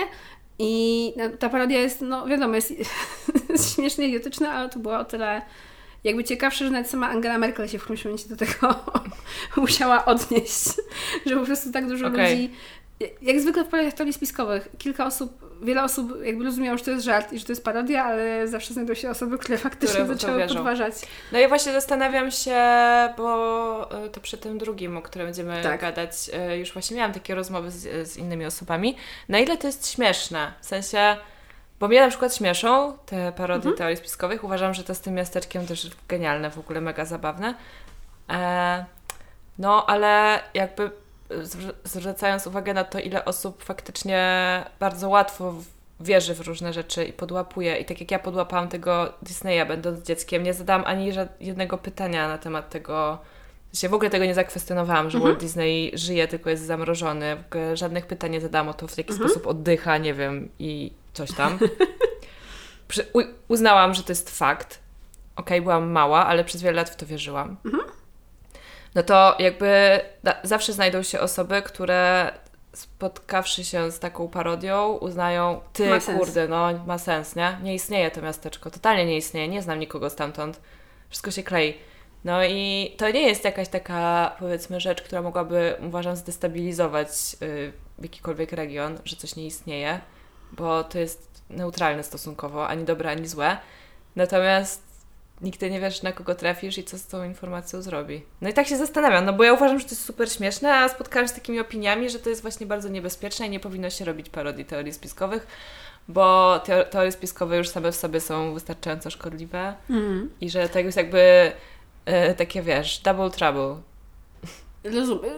[SPEAKER 2] I no, ta parodia jest, no wiadomo, jest, jest śmiesznie idiotyczna, ale to była o tyle jakby ciekawsze, że nawet sama Angela Merkel się w którymś momencie do tego musiała odnieść, że po prostu tak dużo
[SPEAKER 1] Okej.
[SPEAKER 2] ludzi jak zwykle w projektach teorii spiskowych, kilka osób, wiele osób jakby rozumiało, że to jest żart i że to jest parodia, ale zawsze znajdą się osoby, które faktycznie
[SPEAKER 1] Które
[SPEAKER 2] zaczęły
[SPEAKER 1] wierzą.
[SPEAKER 2] podważać.
[SPEAKER 1] No i właśnie zastanawiam się, bo y, to przy tym drugim, o którym będziemy
[SPEAKER 2] Tak.
[SPEAKER 1] gadać, y, już właśnie miałam takie rozmowy z, z innymi osobami. Na ile to jest śmieszne? W sensie, bo mnie na przykład śmieszą te parodie
[SPEAKER 2] Mhm.
[SPEAKER 1] teorii spiskowych. Uważam, że to z tym miasteczkiem też genialne, w ogóle mega zabawne. E, no, ale jakby zwracając uwagę na to, ile osób faktycznie bardzo łatwo wierzy w różne rzeczy i podłapuje. I tak jak ja podłapałam tego Disneya będąc dzieckiem, nie zadałam ani jednego pytania na temat tego. Się w ogóle tego nie zakwestionowałam, że Walt Disney żyje, tylko jest zamrożony. W ogóle żadnych pytań nie zadałam o to, w jaki sposób oddycha, nie wiem, i coś tam. Uznałam, że to jest fakt. Okej, byłam mała, ale przez wiele lat w to wierzyłam. No to jakby zawsze znajdą się osoby, które spotkawszy się z taką parodią, uznają, ty
[SPEAKER 2] Ma sens.
[SPEAKER 1] kurde, no ma sens, nie? Nie istnieje to miasteczko, totalnie nie istnieje, nie znam nikogo stamtąd. Wszystko się klei. No i to nie jest jakaś taka, powiedzmy, rzecz, która mogłaby, uważam, zdestabilizować y, jakikolwiek region, że coś nie istnieje, bo to jest neutralne stosunkowo, ani dobre, ani złe. Natomiast nigdy nie wiesz, na kogo trafisz i co z tą informacją zrobi. No i tak się zastanawiam, no bo ja uważam, że to jest super śmieszne, a spotkałam się z takimi opiniami, że to jest właśnie bardzo niebezpieczne i nie powinno się robić parodii teorii spiskowych, bo teo- teorie spiskowe już same w sobie są wystarczająco szkodliwe
[SPEAKER 2] Mhm.
[SPEAKER 1] i że to jest jakby e, takie, wiesz, double trouble.
[SPEAKER 2] Rozumiem.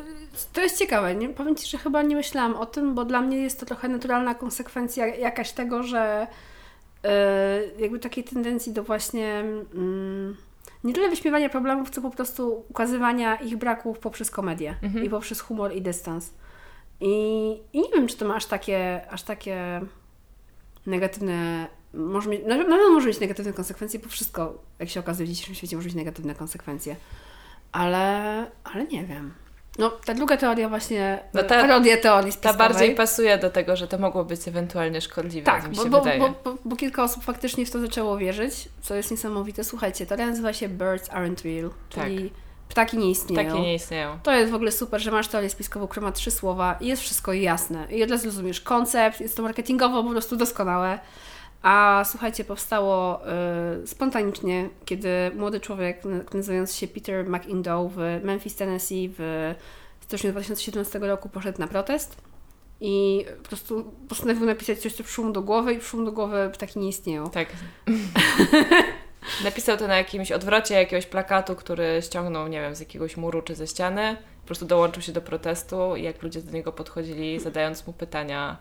[SPEAKER 2] To jest ciekawe. Nie? Powiem Ci, że chyba nie myślałam o tym, bo dla mnie jest to trochę naturalna konsekwencja jakaś tego, że jakby takiej tendencji do właśnie mm, nie tyle wyśmiewania problemów, co po prostu ukazywania ich braków poprzez komedię
[SPEAKER 1] Mhm.
[SPEAKER 2] i poprzez humor i dystans. I, I nie wiem, czy to ma aż takie, aż takie negatywne. Może mieć, na na pewno może mieć negatywne konsekwencje, bo wszystko, jak się okazuje w dzisiejszym świecie, może mieć negatywne konsekwencje. Ale, ale nie wiem. No, ta druga teoria właśnie,
[SPEAKER 1] No ta-
[SPEAKER 2] parodia teorii
[SPEAKER 1] Ta
[SPEAKER 2] spiskowej.
[SPEAKER 1] bardziej pasuje do tego, że to mogło być ewentualnie szkodliwe,
[SPEAKER 2] Tak,
[SPEAKER 1] mi się
[SPEAKER 2] bo,
[SPEAKER 1] wydaje.
[SPEAKER 2] bo, bo, bo kilka osób faktycznie w to zaczęło wierzyć, co jest niesamowite. Słuchajcie, teoria nazywa się Birds Aren't Real, czyli ptaki nie istnieją.
[SPEAKER 1] Takie nie istnieją.
[SPEAKER 2] To jest w ogóle super, że masz teorię spiskową, która ma trzy słowa i jest wszystko jasne. I od razu rozumiesz koncept, jest to marketingowo po prostu doskonałe. A słuchajcie, powstało y, spontanicznie, kiedy młody człowiek nazywający się Peter McIndoe w Memphis, Tennessee w styczniu 2017 roku poszedł na protest i po prostu postanowił napisać coś, co przyszło mu do głowy i przyszło mu do głowy ptaki nie istnieją.
[SPEAKER 1] Tak. Napisał to na jakimś odwrocie jakiegoś plakatu, który ściągnął, nie wiem, z jakiegoś muru czy ze ściany. Po prostu dołączył się do protestu i jak ludzie do niego podchodzili, zadając mu pytania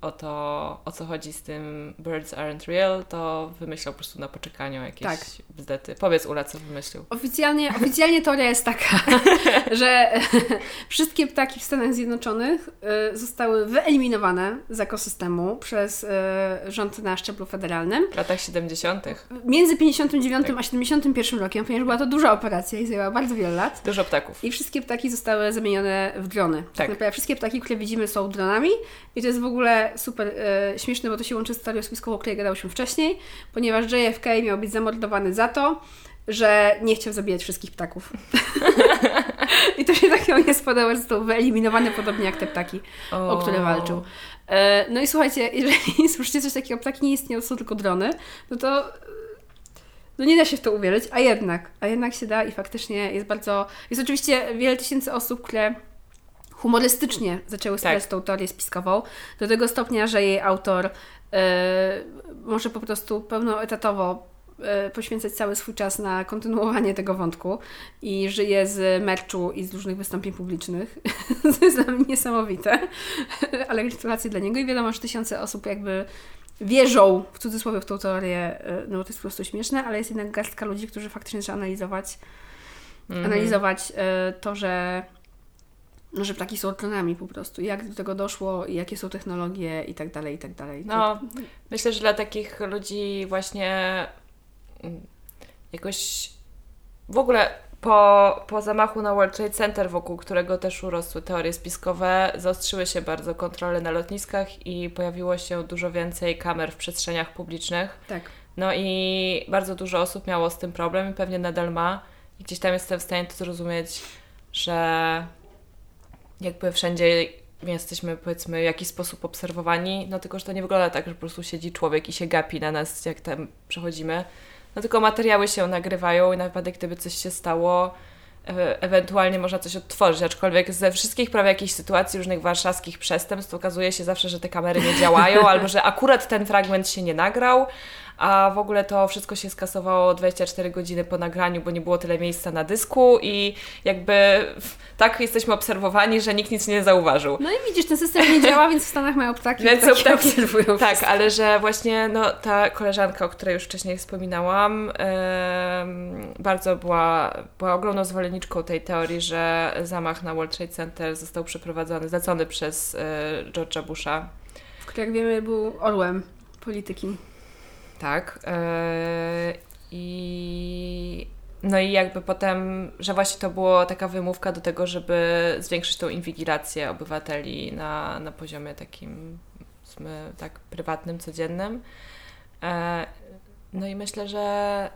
[SPEAKER 1] o to, o co chodzi z tym Birds Aren't Real, to wymyślał po prostu na poczekaniu jakieś
[SPEAKER 2] Tak.
[SPEAKER 1] bzdety. Powiedz Ula, co wymyślił.
[SPEAKER 2] Oficjalnie, oficjalnie teoria jest taka, że wszystkie ptaki w Stanach Zjednoczonych y, zostały wyeliminowane z ekosystemu przez y, rząd na szczeblu federalnym
[SPEAKER 1] W latach 70.
[SPEAKER 2] między 59
[SPEAKER 1] Tak.
[SPEAKER 2] a 71 rokiem, ponieważ była to duża operacja i zajęła bardzo wiele lat.
[SPEAKER 1] Dużo ptaków.
[SPEAKER 2] I wszystkie ptaki zostały zamienione w drony.
[SPEAKER 1] Tak.
[SPEAKER 2] Naprawdę wszystkie ptaki, które widzimy, są dronami. I to jest w ogóle super e, śmieszne, bo to się łączy z teorią spiskową, o której gadałyśmy wcześniej, ponieważ JFK miał być zamordowany za to, że nie chciał zabijać wszystkich ptaków. I to się takiego nie spodoba, że został wyeliminowany podobnie jak te ptaki, o, które walczył. E, no i słuchajcie, jeżeli słyszycie coś takiego, ptaki nie istnieją, są tylko drony, no to no nie da się w to uwierzyć, a jednak, a jednak się da i faktycznie jest bardzo, jest oczywiście wiele tysięcy osób, które humorystycznie zaczęły wspierać tą teorię spiskową, do tego stopnia, że jej autor e, może po prostu pełnoetatowo e, poświęcać cały swój czas na kontynuowanie tego wątku i żyje z merchu i z różnych wystąpień publicznych. to jest dla mnie niesamowite, ale gratulacje dla niego i wiadomo, że tysiące osób jakby wierzą w cudzysłowie w tą teorię, e, no bo to jest po prostu śmieszne, ale jest jednak garstka ludzi, którzy faktycznie zaczęli analizować,
[SPEAKER 1] Mhm.
[SPEAKER 2] analizować to, że no, że ptaki są dronami po prostu. Jak do tego doszło, jakie są technologie i tak dalej, i tak dalej.
[SPEAKER 1] No, myślę, że dla takich ludzi właśnie mm, jakoś w ogóle po, po zamachu na World Trade Center, wokół którego też urosły teorie spiskowe, zaostrzyły się bardzo kontrole na lotniskach i pojawiło się dużo więcej kamer w przestrzeniach publicznych.
[SPEAKER 2] tak.
[SPEAKER 1] No i bardzo dużo osób miało z tym problem i pewnie nadal ma. I gdzieś tam jestem w stanie to zrozumieć, że jakby wszędzie jesteśmy powiedzmy w jakiś sposób obserwowani, no tylko, że to nie wygląda tak, że po prostu siedzi człowiek i się gapi na nas, jak tam przechodzimy. No tylko materiały się nagrywają i na wypadek, gdyby coś się stało, e ewentualnie można coś odtworzyć, aczkolwiek ze wszystkich prawie jakichś sytuacji różnych warszawskich przestępstw okazuje się zawsze, że te kamery nie działają, albo że akurat ten fragment się nie nagrał, a w ogóle to wszystko się skasowało 24 godziny po nagraniu, bo nie było tyle miejsca na dysku i jakby tak jesteśmy obserwowani, że nikt nic nie zauważył.
[SPEAKER 2] No i widzisz, ten system nie działa, więc w Stanach mają ptaki,
[SPEAKER 1] Więc
[SPEAKER 2] ptaki
[SPEAKER 1] ptaki.
[SPEAKER 2] obserwują
[SPEAKER 1] Tak,
[SPEAKER 2] wszystko.
[SPEAKER 1] ale że właśnie no, ta koleżanka, o której już wcześniej wspominałam, em, bardzo była, była ogromną zwolenniczką tej teorii, że zamach na World Trade Center został przeprowadzony, zlecony przez e, George'a Busha.
[SPEAKER 2] Który jak wiemy był orłem polityki.
[SPEAKER 1] Tak. e, I no i jakby potem, że właśnie to było taka wymówka do tego, żeby zwiększyć tą inwigilację obywateli na, na poziomie takim powiedzmy, tak prywatnym, codziennym. E, No i myślę, że,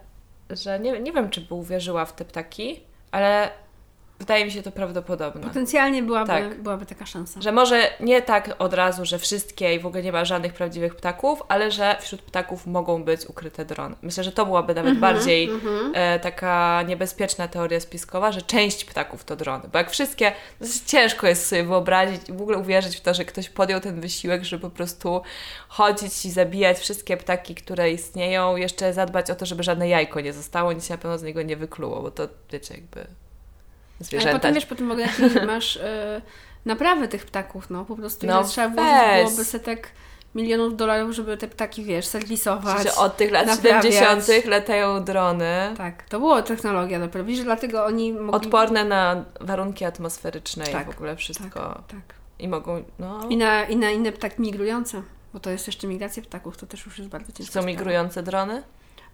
[SPEAKER 1] że nie, nie wiem, czy by uwierzyła w te ptaki, ale wydaje mi się to prawdopodobne.
[SPEAKER 2] Potencjalnie byłaby,
[SPEAKER 1] Tak.
[SPEAKER 2] byłaby taka szansa.
[SPEAKER 1] Że może nie tak od razu, że wszystkie i w ogóle nie ma żadnych prawdziwych ptaków, ale że wśród ptaków mogą być ukryte drony. Myślę, że to byłaby nawet bardziej e, taka niebezpieczna teoria spiskowa, że część ptaków to drony. Bo jak wszystkie, dosyć ciężko jest sobie wyobrazić i w ogóle uwierzyć w to, że ktoś podjął ten wysiłek, żeby po prostu chodzić i zabijać wszystkie ptaki, które istnieją, jeszcze zadbać o to, żeby żadne jajko nie zostało, nic się na pewno z niego nie wykluło, bo to wiecie, jakby
[SPEAKER 2] Ale
[SPEAKER 1] zwierzęta.
[SPEAKER 2] potem wiesz, potem jaki masz e, naprawy tych ptaków, no po prostu
[SPEAKER 1] No
[SPEAKER 2] trzeba
[SPEAKER 1] weź.
[SPEAKER 2] byłoby setek milionów dolarów, żeby te ptaki, wiesz, serwisować.
[SPEAKER 1] Że od tych lat
[SPEAKER 2] naprawiać.
[SPEAKER 1] 70. latają drony.
[SPEAKER 2] Tak, to była technologia dopiero. Widzisz, dlatego oni mogli...
[SPEAKER 1] Odporne na warunki atmosferyczne
[SPEAKER 2] Tak,
[SPEAKER 1] i w ogóle wszystko.
[SPEAKER 2] Tak, tak.
[SPEAKER 1] I mogą, no,
[SPEAKER 2] I na, I na inne ptaki migrujące, bo to jest jeszcze migracja ptaków, to też już jest bardzo ciężko.
[SPEAKER 1] są migrujące drony?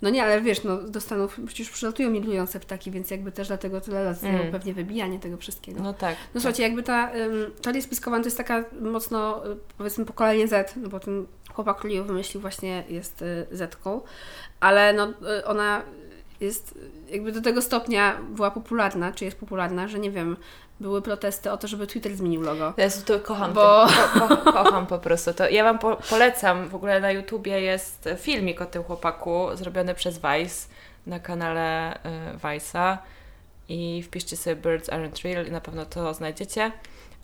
[SPEAKER 2] No nie, ale wiesz, no do Stanów przecież przylatują migrujące ptaki, więc jakby też dlatego tyle lat zajęło
[SPEAKER 1] Mm.
[SPEAKER 2] pewnie wybijanie tego wszystkiego.
[SPEAKER 1] No tak.
[SPEAKER 2] No słuchajcie, jakby ta um, teoria spiskowa to jest taka mocno, y, powiedzmy, pokolenie Z, no bo ten chłopak, który ją wymyślił właśnie jest y, Z-ką, ale no y, ona jest jakby do tego stopnia była popularna, czy jest popularna, że nie wiem, były protesty o to, żeby Twitter zmienił logo.
[SPEAKER 1] Ja to kocham,
[SPEAKER 2] Bo-
[SPEAKER 1] ko, ko, kocham po prostu. To ja Wam po, polecam, w ogóle na YouTubie jest filmik o tym chłopaku zrobiony przez Vice na kanale y, Vice'a i wpiszcie sobie Birds Aren't Real i na pewno to znajdziecie.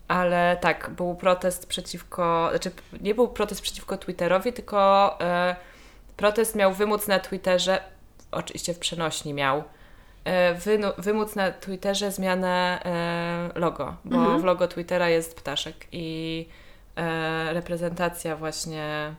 [SPEAKER 1] Ale tak, był protest przeciwko, znaczy nie był protest przeciwko Twitterowi, tylko y, protest miał wymóc na Twitterze, oczywiście w przenośni miał, wynu- wymóc na Twitterze zmianę e, logo, bo
[SPEAKER 2] Mhm.
[SPEAKER 1] w logo Twittera jest ptaszek i e, reprezentacja właśnie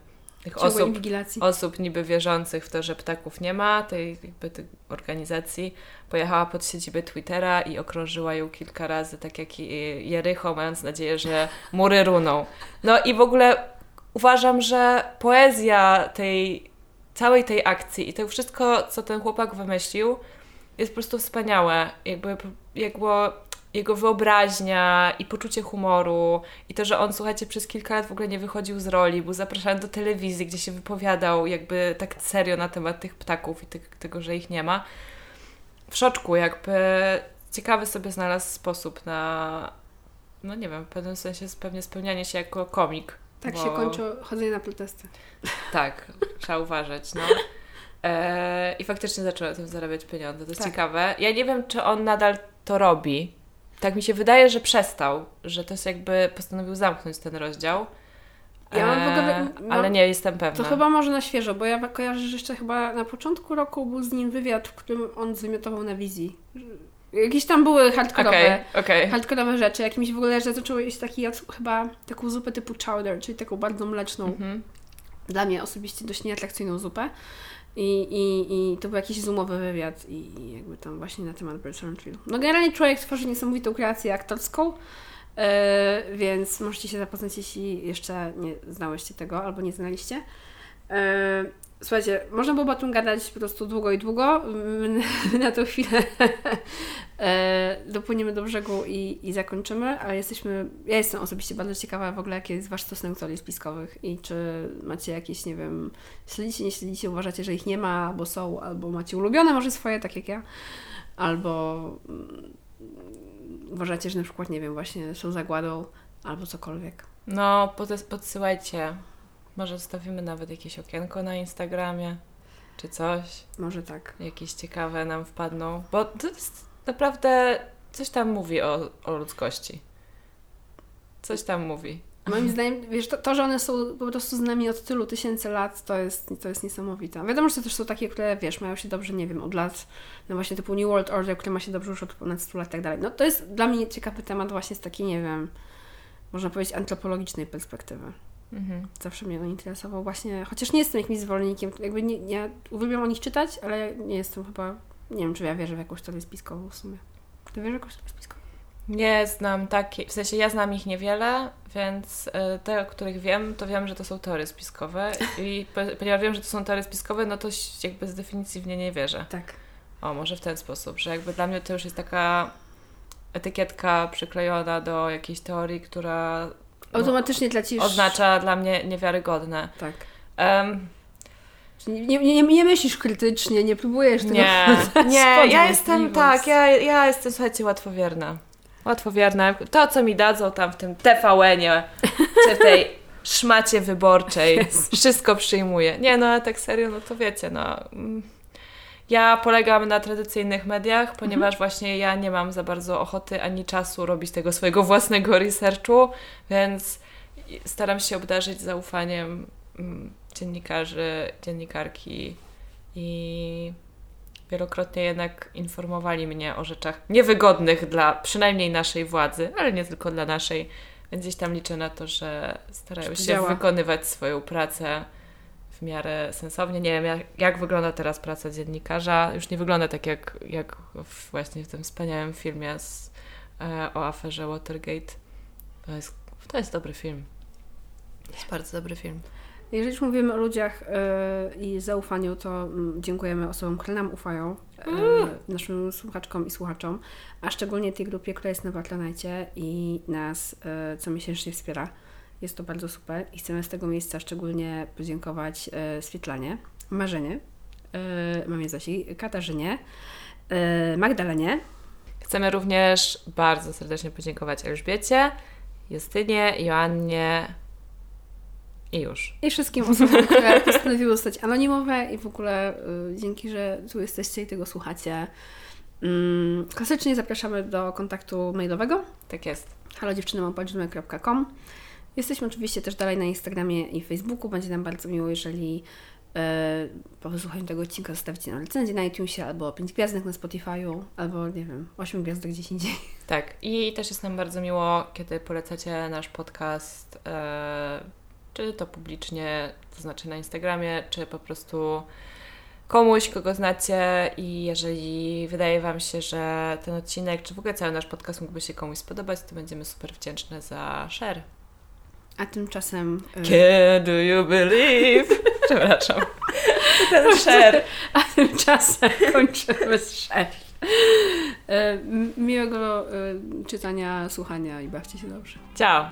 [SPEAKER 1] tych
[SPEAKER 2] Ciągłej
[SPEAKER 1] osób,
[SPEAKER 2] inwigilacji.
[SPEAKER 1] osób niby wierzących w to, że ptaków nie ma, tej, jakby tej organizacji, pojechała pod siedzibę Twittera i okrążyła ją kilka razy, tak jak i Jericho, mając nadzieję, że mury runą. No i w ogóle uważam, że poezja tej całej tej akcji i to wszystko, co ten chłopak wymyślił, jest po prostu wspaniałe. Jakby, jakby jego wyobraźnia i poczucie humoru i to, że on, słuchajcie, przez kilka lat w ogóle nie wychodził z roli, był zapraszany do telewizji, gdzie się wypowiadał jakby tak serio na temat tych ptaków i tych, tego, że ich nie ma. W szoczku jakby ciekawy sobie znalazł sposób na, no nie wiem, w pewnym sensie pewnie spełnianie się jako komik.
[SPEAKER 2] Tak
[SPEAKER 1] bo-
[SPEAKER 2] się kończy chodzenie na protesty.
[SPEAKER 1] tak, trzeba uważać, no. E, I faktycznie zaczął na tym zarabiać pieniądze. To jest
[SPEAKER 2] Tak.
[SPEAKER 1] ciekawe. Ja nie wiem, czy on nadal to robi. Tak mi się wydaje, że przestał, że to jest jakby postanowił zamknąć ten rozdział.
[SPEAKER 2] Ja mam w ogóle-
[SPEAKER 1] E,
[SPEAKER 2] mam-
[SPEAKER 1] ale nie jestem pewna.
[SPEAKER 2] To chyba może na świeżo, bo ja kojarzę, że jeszcze chyba na początku roku był z nim wywiad, w którym on zwymiotował na wizji. Jakieś tam były hardkorowe,
[SPEAKER 1] Okej, okej.
[SPEAKER 2] hardkorowe rzeczy. Jakimś w ogóle, że zaczął jeść taki, chyba taką zupę typu chowder, czyli taką bardzo mleczną,
[SPEAKER 1] Mhm.
[SPEAKER 2] dla mnie osobiście dość nieatrakcyjną zupę. I, i, I to był jakiś zoomowy wywiad i, i jakby tam właśnie na temat Aren't Real. No generalnie człowiek tworzy niesamowitą kreację aktorską, e, więc możecie się zapoznać, jeśli jeszcze nie znałyście tego albo nie znaliście. E, Słuchajcie, można byłoby o tym gadać po prostu długo i długo. My na tą chwilę e, dopłyniemy do brzegu i, i zakończymy, ale jesteśmy, ja jestem osobiście bardzo ciekawa w ogóle, jaki jest Wasz stosunek do teorii spiskowych i czy macie jakieś, nie wiem, śledzicie, nie śledzicie, uważacie, że ich nie ma, albo są, albo macie ulubione może swoje, tak jak ja, albo mm, uważacie, że na przykład, nie wiem, właśnie są zagładą, albo cokolwiek.
[SPEAKER 1] No, pod, podsyłajcie. Może zostawimy nawet jakieś okienko na Instagramie, czy coś.
[SPEAKER 2] Może tak.
[SPEAKER 1] Jakieś ciekawe nam wpadną, bo to jest naprawdę coś tam mówi o, o ludzkości. Coś tam mówi.
[SPEAKER 2] Moim zdaniem, wiesz, to, to, że one są po prostu z nami od tylu tysięcy lat, to jest, to jest niesamowite. Wiadomo, że to też są takie, które, wiesz, mają się dobrze, nie wiem, od lat, no właśnie typu New World Order, które ma się dobrze już od ponad 100 lat i tak dalej. No to jest dla mnie ciekawy temat właśnie z takiej, nie wiem, można powiedzieć antropologicznej perspektywy. Mhm. Zawsze mnie on interesował właśnie, chociaż nie jestem jakimś zwolennikiem, jakby nie, ja uwielbiam o nich czytać, ale nie jestem chyba, nie wiem, czy ja wierzę w jakąś teorię spiskową w sumie. Ty wierzysz w jakąś teorię spiskową?
[SPEAKER 1] Nie znam takie, w sensie ja znam ich niewiele, więc y, te, o których wiem, to wiem, że to są teorie spiskowe i ponieważ wiem, że to są teorie spiskowe, no to jakby z definicji w nie nie wierzę.
[SPEAKER 2] Tak.
[SPEAKER 1] O, może w ten sposób, że jakby dla mnie to już jest taka etykietka przyklejona do jakiejś teorii, która
[SPEAKER 2] automatycznie tracisz...
[SPEAKER 1] Oznacza dla mnie niewiarygodne.
[SPEAKER 2] Tak. Um, nie, nie, nie, myślisz krytycznie, nie próbujesz tego
[SPEAKER 1] Nie, nie ja jestem tak, ja, ja jestem, słuchajcie, łatwowierna. Łatwowierna. To, co mi dadzą tam w tym TVN-ie, czy w tej szmacie wyborczej, wszystko przyjmuję. Nie, no ale tak serio, no to wiecie, no... Ja polegam na tradycyjnych mediach, ponieważ mhm. właśnie ja nie mam za bardzo ochoty ani czasu robić tego swojego własnego researchu, więc staram się obdarzyć zaufaniem mm, dziennikarzy, dziennikarki i wielokrotnie jednak informowali mnie o rzeczach niewygodnych dla przynajmniej naszej władzy, ale nie tylko dla naszej, więc gdzieś tam liczę na to, że starają się wykonywać swoją pracę w miarę sensownie. Nie wiem, jak, jak, wygląda teraz praca dziennikarza. Już nie wygląda tak jak, jak w, właśnie w tym wspaniałym filmie z, e, o aferze Watergate. To jest, to jest dobry film. To jest bardzo dobry film.
[SPEAKER 2] Jeżeli już mówimy o ludziach yy, i zaufaniu, to yy, dziękujemy osobom, które nam ufają, yy, naszym słuchaczkom i słuchaczom, a szczególnie tej grupie, która jest na Patronite i nas co miesięcznie wspiera. Jest to bardzo super i chcemy z tego miejsca szczególnie podziękować e, Swietlanie, Marzenie, e, mamie Zosi, Katarzynie, e, Magdalenie.
[SPEAKER 1] Chcemy również bardzo serdecznie podziękować Elżbiecie, Justynie, Joannie i już.
[SPEAKER 2] I wszystkim osobom, które postanowiły zostać anonimowe i w ogóle y, dzięki, że tu jesteście i tego słuchacie. Mm, klasycznie zapraszamy do kontaktu mailowego.
[SPEAKER 1] Tak jest.
[SPEAKER 2] halodziewczyny.com Jesteśmy oczywiście też dalej na Instagramie i Facebooku. Będzie nam bardzo miło, jeżeli e, po wysłuchaniu tego odcinka zostawicie na recenzję na iTunesie, albo 5 gwiazdek na Spotify'u, albo nie wiem, 8 gwiazdek gdzieś indziej.
[SPEAKER 1] Tak, i też jest nam bardzo miło, kiedy polecacie nasz podcast, e, czy to publicznie, to znaczy na Instagramie, czy po prostu komuś, kogo znacie i jeżeli wydaje Wam się, że ten odcinek, czy w ogóle cały nasz podcast mógłby się komuś spodobać, to będziemy super wdzięczne za share.
[SPEAKER 2] A tymczasem...
[SPEAKER 1] Y, Kiedy you believe? Przepraszam. Ten szer.
[SPEAKER 2] A tymczasem kończymy z szer. Y, miłego y, czytania, słuchania i bawcie się dobrze.
[SPEAKER 1] Ciao!